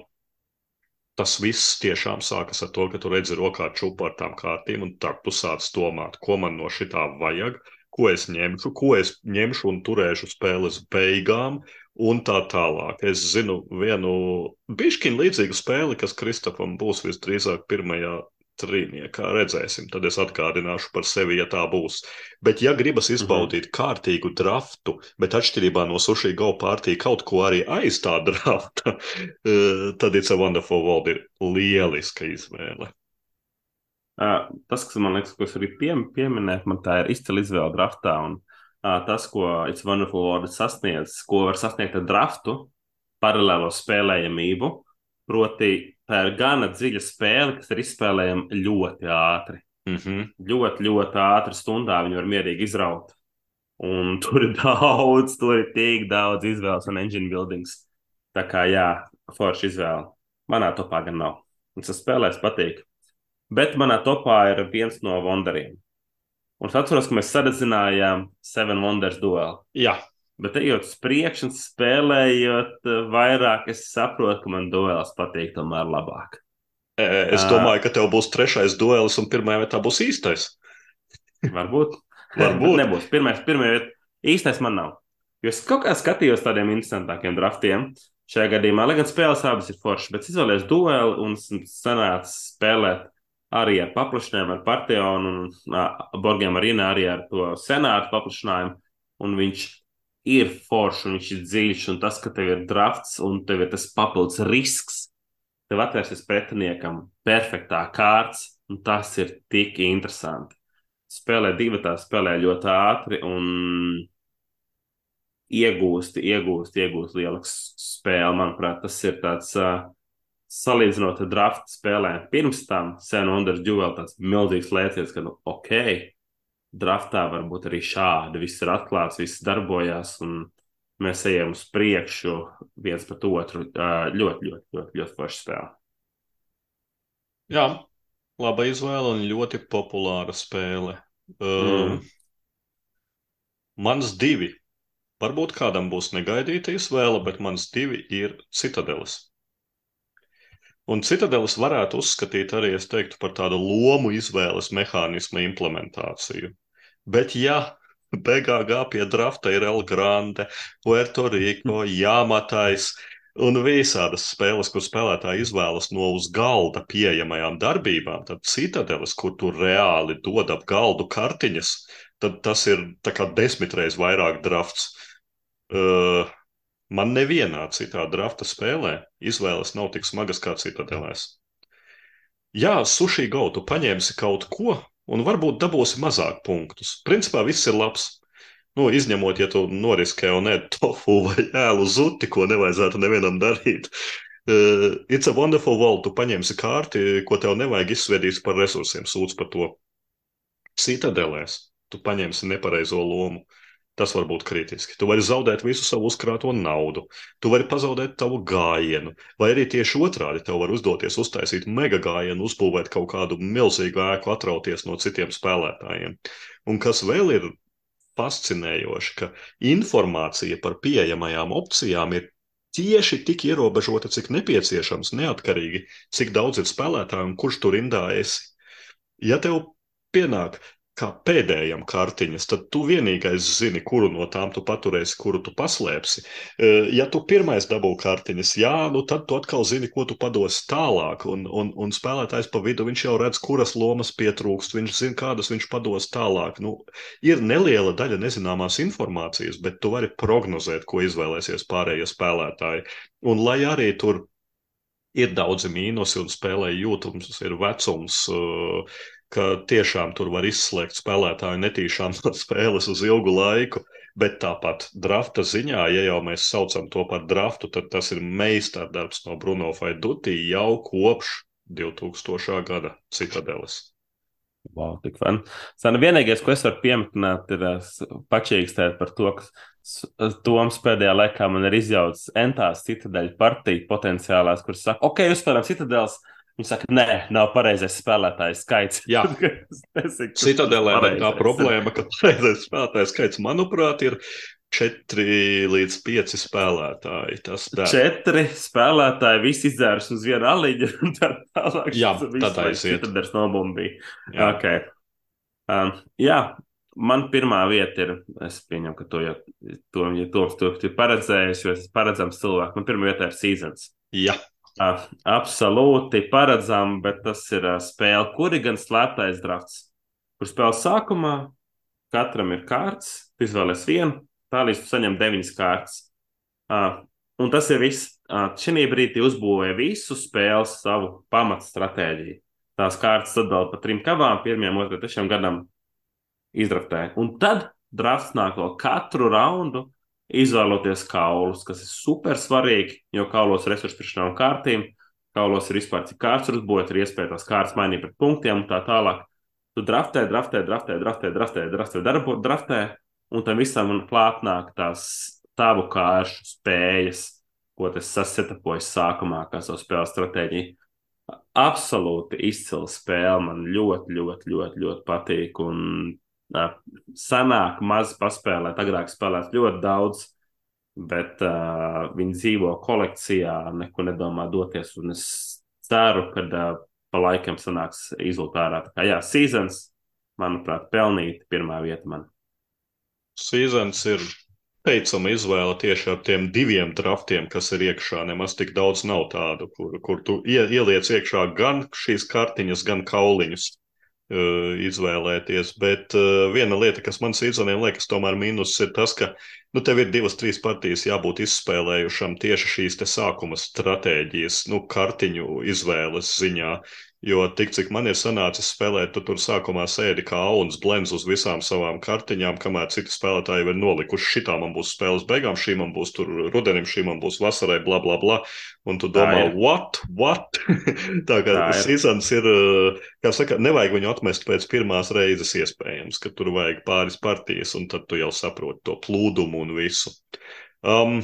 tas viss tiešām sākas ar to, ka tu redzi rokā čūpu ar tām kārtīm, un tā tu sāc domāt, ko man no šitā vajag, ko es ņemšu, ko es ņemšu un turēšu spēles beigām, un tā tālāk. Es zinu vienu bišķiņu līdzīgu spēli, kas Kristofam būs visdrīzāk pirmajā trīniekā. Redzēsim, tad es atgādināšu par sevi, ja tā būs. Bet, ja gribas mhm. izbaudīt mm -hmm. kārtīgu draftu, bet atšķirībā no sushi go pārtī kaut ko arī aiz tā drafta, eh, tad It's a Wonderful World ir lieliska izvēle. Uh, tas, kas man liekas, ko es arī pie, pieminēju, man tā ir izcila izvēle draftā. Un tas, ko It's Wonderful World sasniedz, ko var sasniegt ar draftu, paralēlo spēlējamību. Proti, tā ir gana dziļa spēle, kas ir izspēlējama ļoti ātri. Mm -hmm. Ļoti, ļoti ātri stundā viņi var mierīgi izraut. Un tur ir daudz, tur ir tik daudz izvēles un engine buildings. Tā kā jā, forša izvēle. Manā topā gan nav. Un tas spēlēs patīk. Bet manā topā ir viens no Wonderiem. Un es atceros, ka mēs sarezinājām Seven Wonders dueli. Jā. Bet ejot uz priekšu un spēlējot eh, vairāk, es saprotu, ka man duels patīk tomēr labāk. Es domāju, ka tev būs trešais duelis un pirmā vietā būs īstais. Varbūt. Varbūt. Nebūs. Pirmais, pirmā vieta. Īstais man nav. Jo es kaut kā skatījos tādiem interesantākiem draftiem. Šajā gadījumā, lai gan spēles abas ir foršas, bet izvēlējos dueli un sanāca spēlēt arī ar paplašinājumu, ar Partijonu un Borgiem Arīnā arī ar to senātu paplašinājumu. Un viņš ir foršs un viņš ir dziļš, un tas, ka tev ir drafts un tev ir tas papildus risks, tev atvērsies pretiniekam perfektā kārts, un tas ir tik interesanti. Spēlē divi tā, spēlē ļoti ātri un iegūst, iegūst, iegūst lielisks spēle. Manuprāt, tas ir tāds uh, salīdzinot ar drafta spēlēm pirms tam, sen Wonders Duel tāds milzīgs lēciens, ka, nu, ok, draftā var būt arī šādi, viss ir atklāts, viss darbojās, un mēs ejam uz priekšu viens pret otru. Ļoti, ļoti, ļoti, ļoti, ļoti forša spēle. Jā, laba izvēle un ļoti populāra spēle. Mm. Um, mans divi. Varbūt kādam būs negaidīta izvēle, bet mans divi ir citadelis. Un citadelis varētu uzskatīt arī, es teiktu, par tādu lomu izvēles mehānismu implementāciju. Bet, ja BGG pie drafta ir El Grande, Puerto Rico, Jāmatais un visādas spēles, kur spēlētāji izvēlas no uz galda pieejamajām darbībām, tad citadelis, kur tu reāli dod ap galdu kartiņas, tad tas ir desmitreiz vairāk drafts. Uh, Man nevienā citā drafta spēlē izvēles nav tik smagas kā citadelēs. jā, sushi go, tu paņemsi kaut ko un varbūt dabūsi mazāk punktus. Principā viss ir labs. Nu, izņemot, ja tu noriskē un ēd tofu vai ēlu zuti, ko nevajadzētu nevienam darīt. Uh, it's a wonderful world. Tu paņemsi kārti, ko tev nevajag izsviedīt par resursiem, sūdz par to. Citadelēs tu paņemsi nepareizo lomu. Tas var būt kritiski. Tu vari zaudēt visu savu uzkrāto naudu, tu vari pazaudēt tavu gājienu, vai arī tieši otrādi tev var uzdoties uztaisīt mega gājienu, uzbūvēt kaut kādu milzīgu ēku, atrauties no citiem spēlētājiem. Un kas vēl ir fascinējoši, ka informācija par pieejamajām opcijām ir tieši tik ierobežota, cik nepieciešams, neatkarīgi, cik daudz ir spēlētāju un kurš tur rindā esi. Ja tev pienāk kā pēdējam kartiņas, tad tu vienīgais zini, kuru no tām tu paturēsi, kuru tu paslēpsi. E, ja tu pirmais dabū kartiņas, jā, nu tad tu atkal zini, ko tu padosi tālāk, un, un, un spēlētājs pa vidu viņš jau redz, kuras lomas pietrūkst, viņš zina, kādas viņš pados tālāk. Nu, ir neliela daļa nezināmās informācijas, bet tu vari prognozēt, ko izvēlēsies pārējie spēlētāji. Un lai arī tur ir daudzi mīnusi un spēlē jūtums, ir vecums, uh, ka tiešām tur var izslēgt spēlētāju netīšām no spēles uz ilgu laiku. Bet tāpat drafta ziņā, ja jau mēs saucam to par draftu, tad tas ir meistardarbs no Bruno Faiduti jau kopš 2000. gada citadeles. Wow, tik fun. Sana, vienīgais, ko es varu pieminēt, ir pačīkstēt par to, ka Toms pēdējā laikā man ir izjaucis entās citadeļu partiju potenciālās, kuras saka, ok, uzspēlējam citadeles, Viņi saka, nē, nav pareizais spēlētājs skaits. Jā, Citadelē ir tā problēma, ka pareizais spēlētājs skaits, manuprāt, ir četri līdz pieci spēlētāji. Tas tā. Četri spēlētāji, visi izdzērs uz vienu aliņu, un tā tālāk. Jā, tad aiziet. Tad ar nobumbī. Jā. Okay. Um, jā, man pirmā vieta ir, es pieņemu, ka to jau, to, ja to, to, to paredzējis, jo es paredzams cilvēks. Man pirmā vieta ir seasons. Jā. Absolūti paredzama, bet tas ir spēle, kur ir gan slēptais drafts. Kur spēles sākumā katram ir kārts, tu izvēlēsies vienu, tā līdz tu saņem deviņas kārtas. Un tas ir viss. Šī brīdī uzbūvēja visu spēles savu pamatstratēģiju. Tās kārtas sadalīja pa trim kavām, pirmajam, otrajam, trešajam gadam izdraftē. Un tad drafts nāk vēl katru raundu izvēloties kaulus, kas ir super svarīgi, jo kaulos resursu pirms nav kārtīm. Kaulos ir vispār cik kārtas var uzbūvēt, ir iespēja tās kārtas mainīt pret punktiem un tā tālāk. Tu draftē, draftē, draftē, draftē, draftē, draftē, darbo, draftē un tam visam klāt nāk tās tavu kāršu spējas, ko tas sasetapojas sākumā, kā savu spēles stratēģiju. Absolūti izcila spēle. Man ļoti, ļoti, ļoti, ļoti patīk. Un Sanāk maz paspēlēt, agrāk spēlēt ļoti daudz, bet uh, viņi dzīvo kolekcijā, neko nedomā doties. Un es ceru, ka uh, pa laikam sanāks izlūkt ārā. Tā kā jā, seasons, manuprāt, pelnīt pirmā vieta man. Seasons ir teicama izvēle tieši ar tiem diviem draftiem, kas ir iekšā. Nemaz tik daudz nav tādu, kur, kur tu ieliec iekšā gan šīs kartiņas, gan kauliņus. Uh, izvēlēties. Bet uh, viena lieta, kas man sīdzoniem liekas, tomēr mīnus, ir tas, ka nu, tev ir divas, trīs partijas jābūt izspēlējušam tieši šīs sākuma stratēģijas, nu, kartiņu izvēles ziņā. Jo tik cik man ir sanācis spēlēt, tu tur sākumā sēdi kā auns blends uz visām savām kartiņām, kamēr citi spēlētāji ir nolikuši, šitā man būs spēles beigām, šī man būs tur rudenim, šī man būs vasarai, bla, bla, bla. Un tu domā, what, what? Tā kā seasons ir, kā saka, nevajag viņu atmest pēc pirmās reizes iespējams, ka tur vajag pāris partijas, un tad tu jau saproti to plūdumu un visu. Um,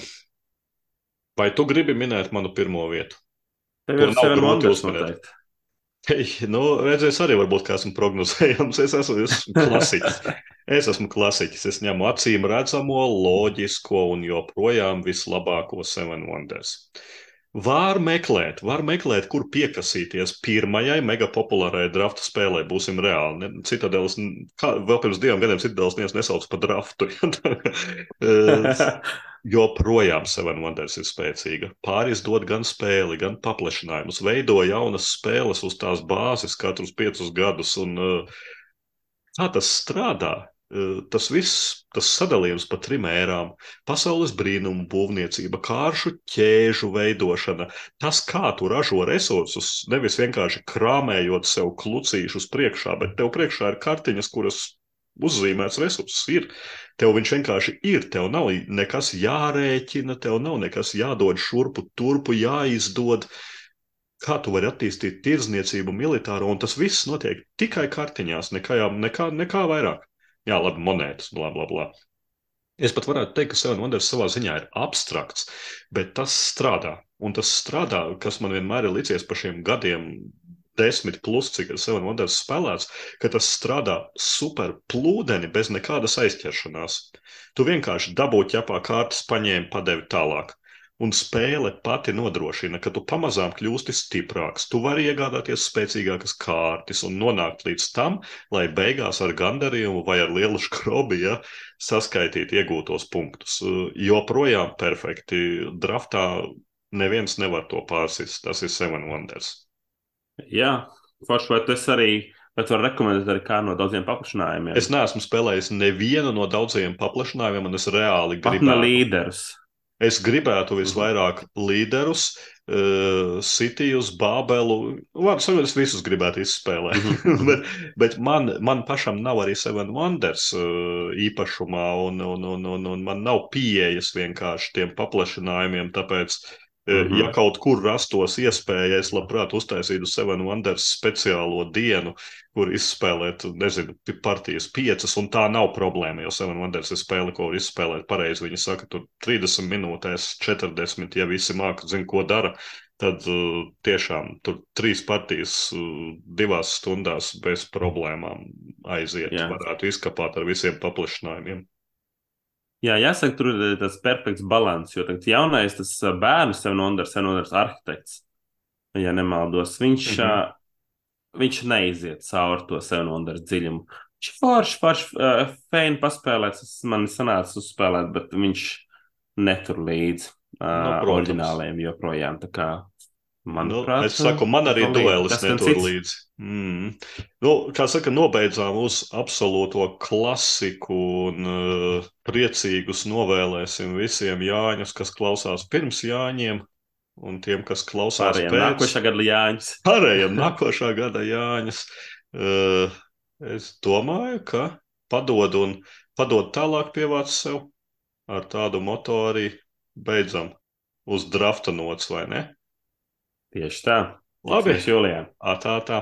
vai tu gribi minēt manu pirmo vietu? Tev ir nav grūti uzmanēt. Nu, redzēs, arī varbūt esmu prognozējams. Es esmu, es esmu klasiķis. Es esmu klasiķis. Es ņemu acīm redzamo, loģisko un joprojām vislabāko Seven Wonders. Var meklēt, var meklēt, kur piekasīties pirmajai megapopulārai drafta spēlē. Būsim reāli. Citadelis, kā, vēl pirms diviem gadiem Citadelis neviens nesauc par draftu. joprojām Seven Wonders ir spēcīga. Pāris dod gan spēli, gan paplašinājumus, veido jaunas spēles uz tās bāzes katrus piecus gadus. Un, uh, kā tas strādā? Tas viss, tas sadalījums pa trim ērām, pasaules brīnumu būvniecība, kāršu ķēžu veidošana, tas, kā tu ražo resursus, nevis vienkārši krāmējot sev klucīšus priekšā, bet tev priekšā ir kartiņas, kuras uzzīmēts resurss ir. Tev viņš vienkārši ir, tev nav nekas jārēķina, tev nav nekas jādod šurpu, turpu, jāizdod. Kā tu vari attīstīt tirdzniecību, militāro, un tas viss notiek tikai kartiņās, nekā, nekā, nekā vairāk jā, labi, monētas, bla, bla, bla. Es pat varētu teikt, ka Seven Wonders savā ziņā ir abstrakts, bet tas strādā. Un tas strādā, kas man vienmēr ir licies par šiem gadiem, desmit plus, cik ir Seven Wonders spēlēts, ka tas strādā super plūdeni bez nekādas aizķeršanās. Tu vienkārši dabūji ķepā kārtas, paņēmi, padevi tālāk. Un spēle pati nodrošina, ka tu pamazām kļūsti stiprāks. Tu vari iegādāties spēcīgākas kārtas un nonākt līdz tam, lai beigās ar gandarījumu vai ar lielu skrobi ja, saskaitīt iegūtos punktus. Joprojām perfekti. Draftā neviens nevar to pārsist. Tas ir Seven Wonders. Jā, forši, vai tas arī Bet var rekomendēt arī kādu no daudziem paplašinājumiem. Es neesmu spēlējis nevienu no daudziem paplašinājumiem, un es reāli gribu. Pat ne līderus. Es gribētu visvairāk līderus, uh, Sitijus, Bābelu. Labi, sakot, es visus gribētu izspēlēt. Mhm. bet, bet man, man pašam nav arī Seven Wonders uh, īpašumā, un, un, un, un, un man nav pieejas vienkārši tiem paplašinājumiem. Tāpēc -hmm. Ja kaut kur rastos iespēja, es labprāt uztaisītu Seven Wonders speciālo dienu, kur izspēlēt, nezinu, partijas piecas, un tā nav problēma, jo Seven Wonders ir spēle, ko var izspēlēt pareizi. Viņi saka, tur 30 minūtēs, 40, ja visi māca, zina, ko dara, tad uh, tiešām tur trīs partijas uh, divās stundās bez problēmām aiziet. Jā. Varētu izkapāt ar visiem paplašinājumiem. Jā, jāsaka, tur ir tas perfekts līdzsvars. Jo tagad jaunais tas bērns, Senonders, Senonders arhitekts, ja nemaldos, viņš, mm -hmm. viņš neiziet cauri to Senonders dziļumu. Viņš forši, forši, uh, feini paspēlēts, man sanāca uzspēlēt, bet viņš netur līdzi uh, no, oriģināliem joprojām. Tā kā Manuprāt, nu, es saku, man arī duelis netur līdzi. Mm. Nu, kā saka, nobeidzām uz absolūto klasiku un uh, priecīgus novēlēsim visiem Jāņus, kas klausās pirms Jāņiem. Un tiem, kas klausās Pārējiem pēc nākošā gada Jāņus. Pārējiem nākošā gada Jāņus. Uh, es domāju, ka padod un padod tālāk pievāc sev ar tādu moto arī beidzam uz drafta nots, vai ne? Tieši tā. Labi, Jūlijā. Tā, tā.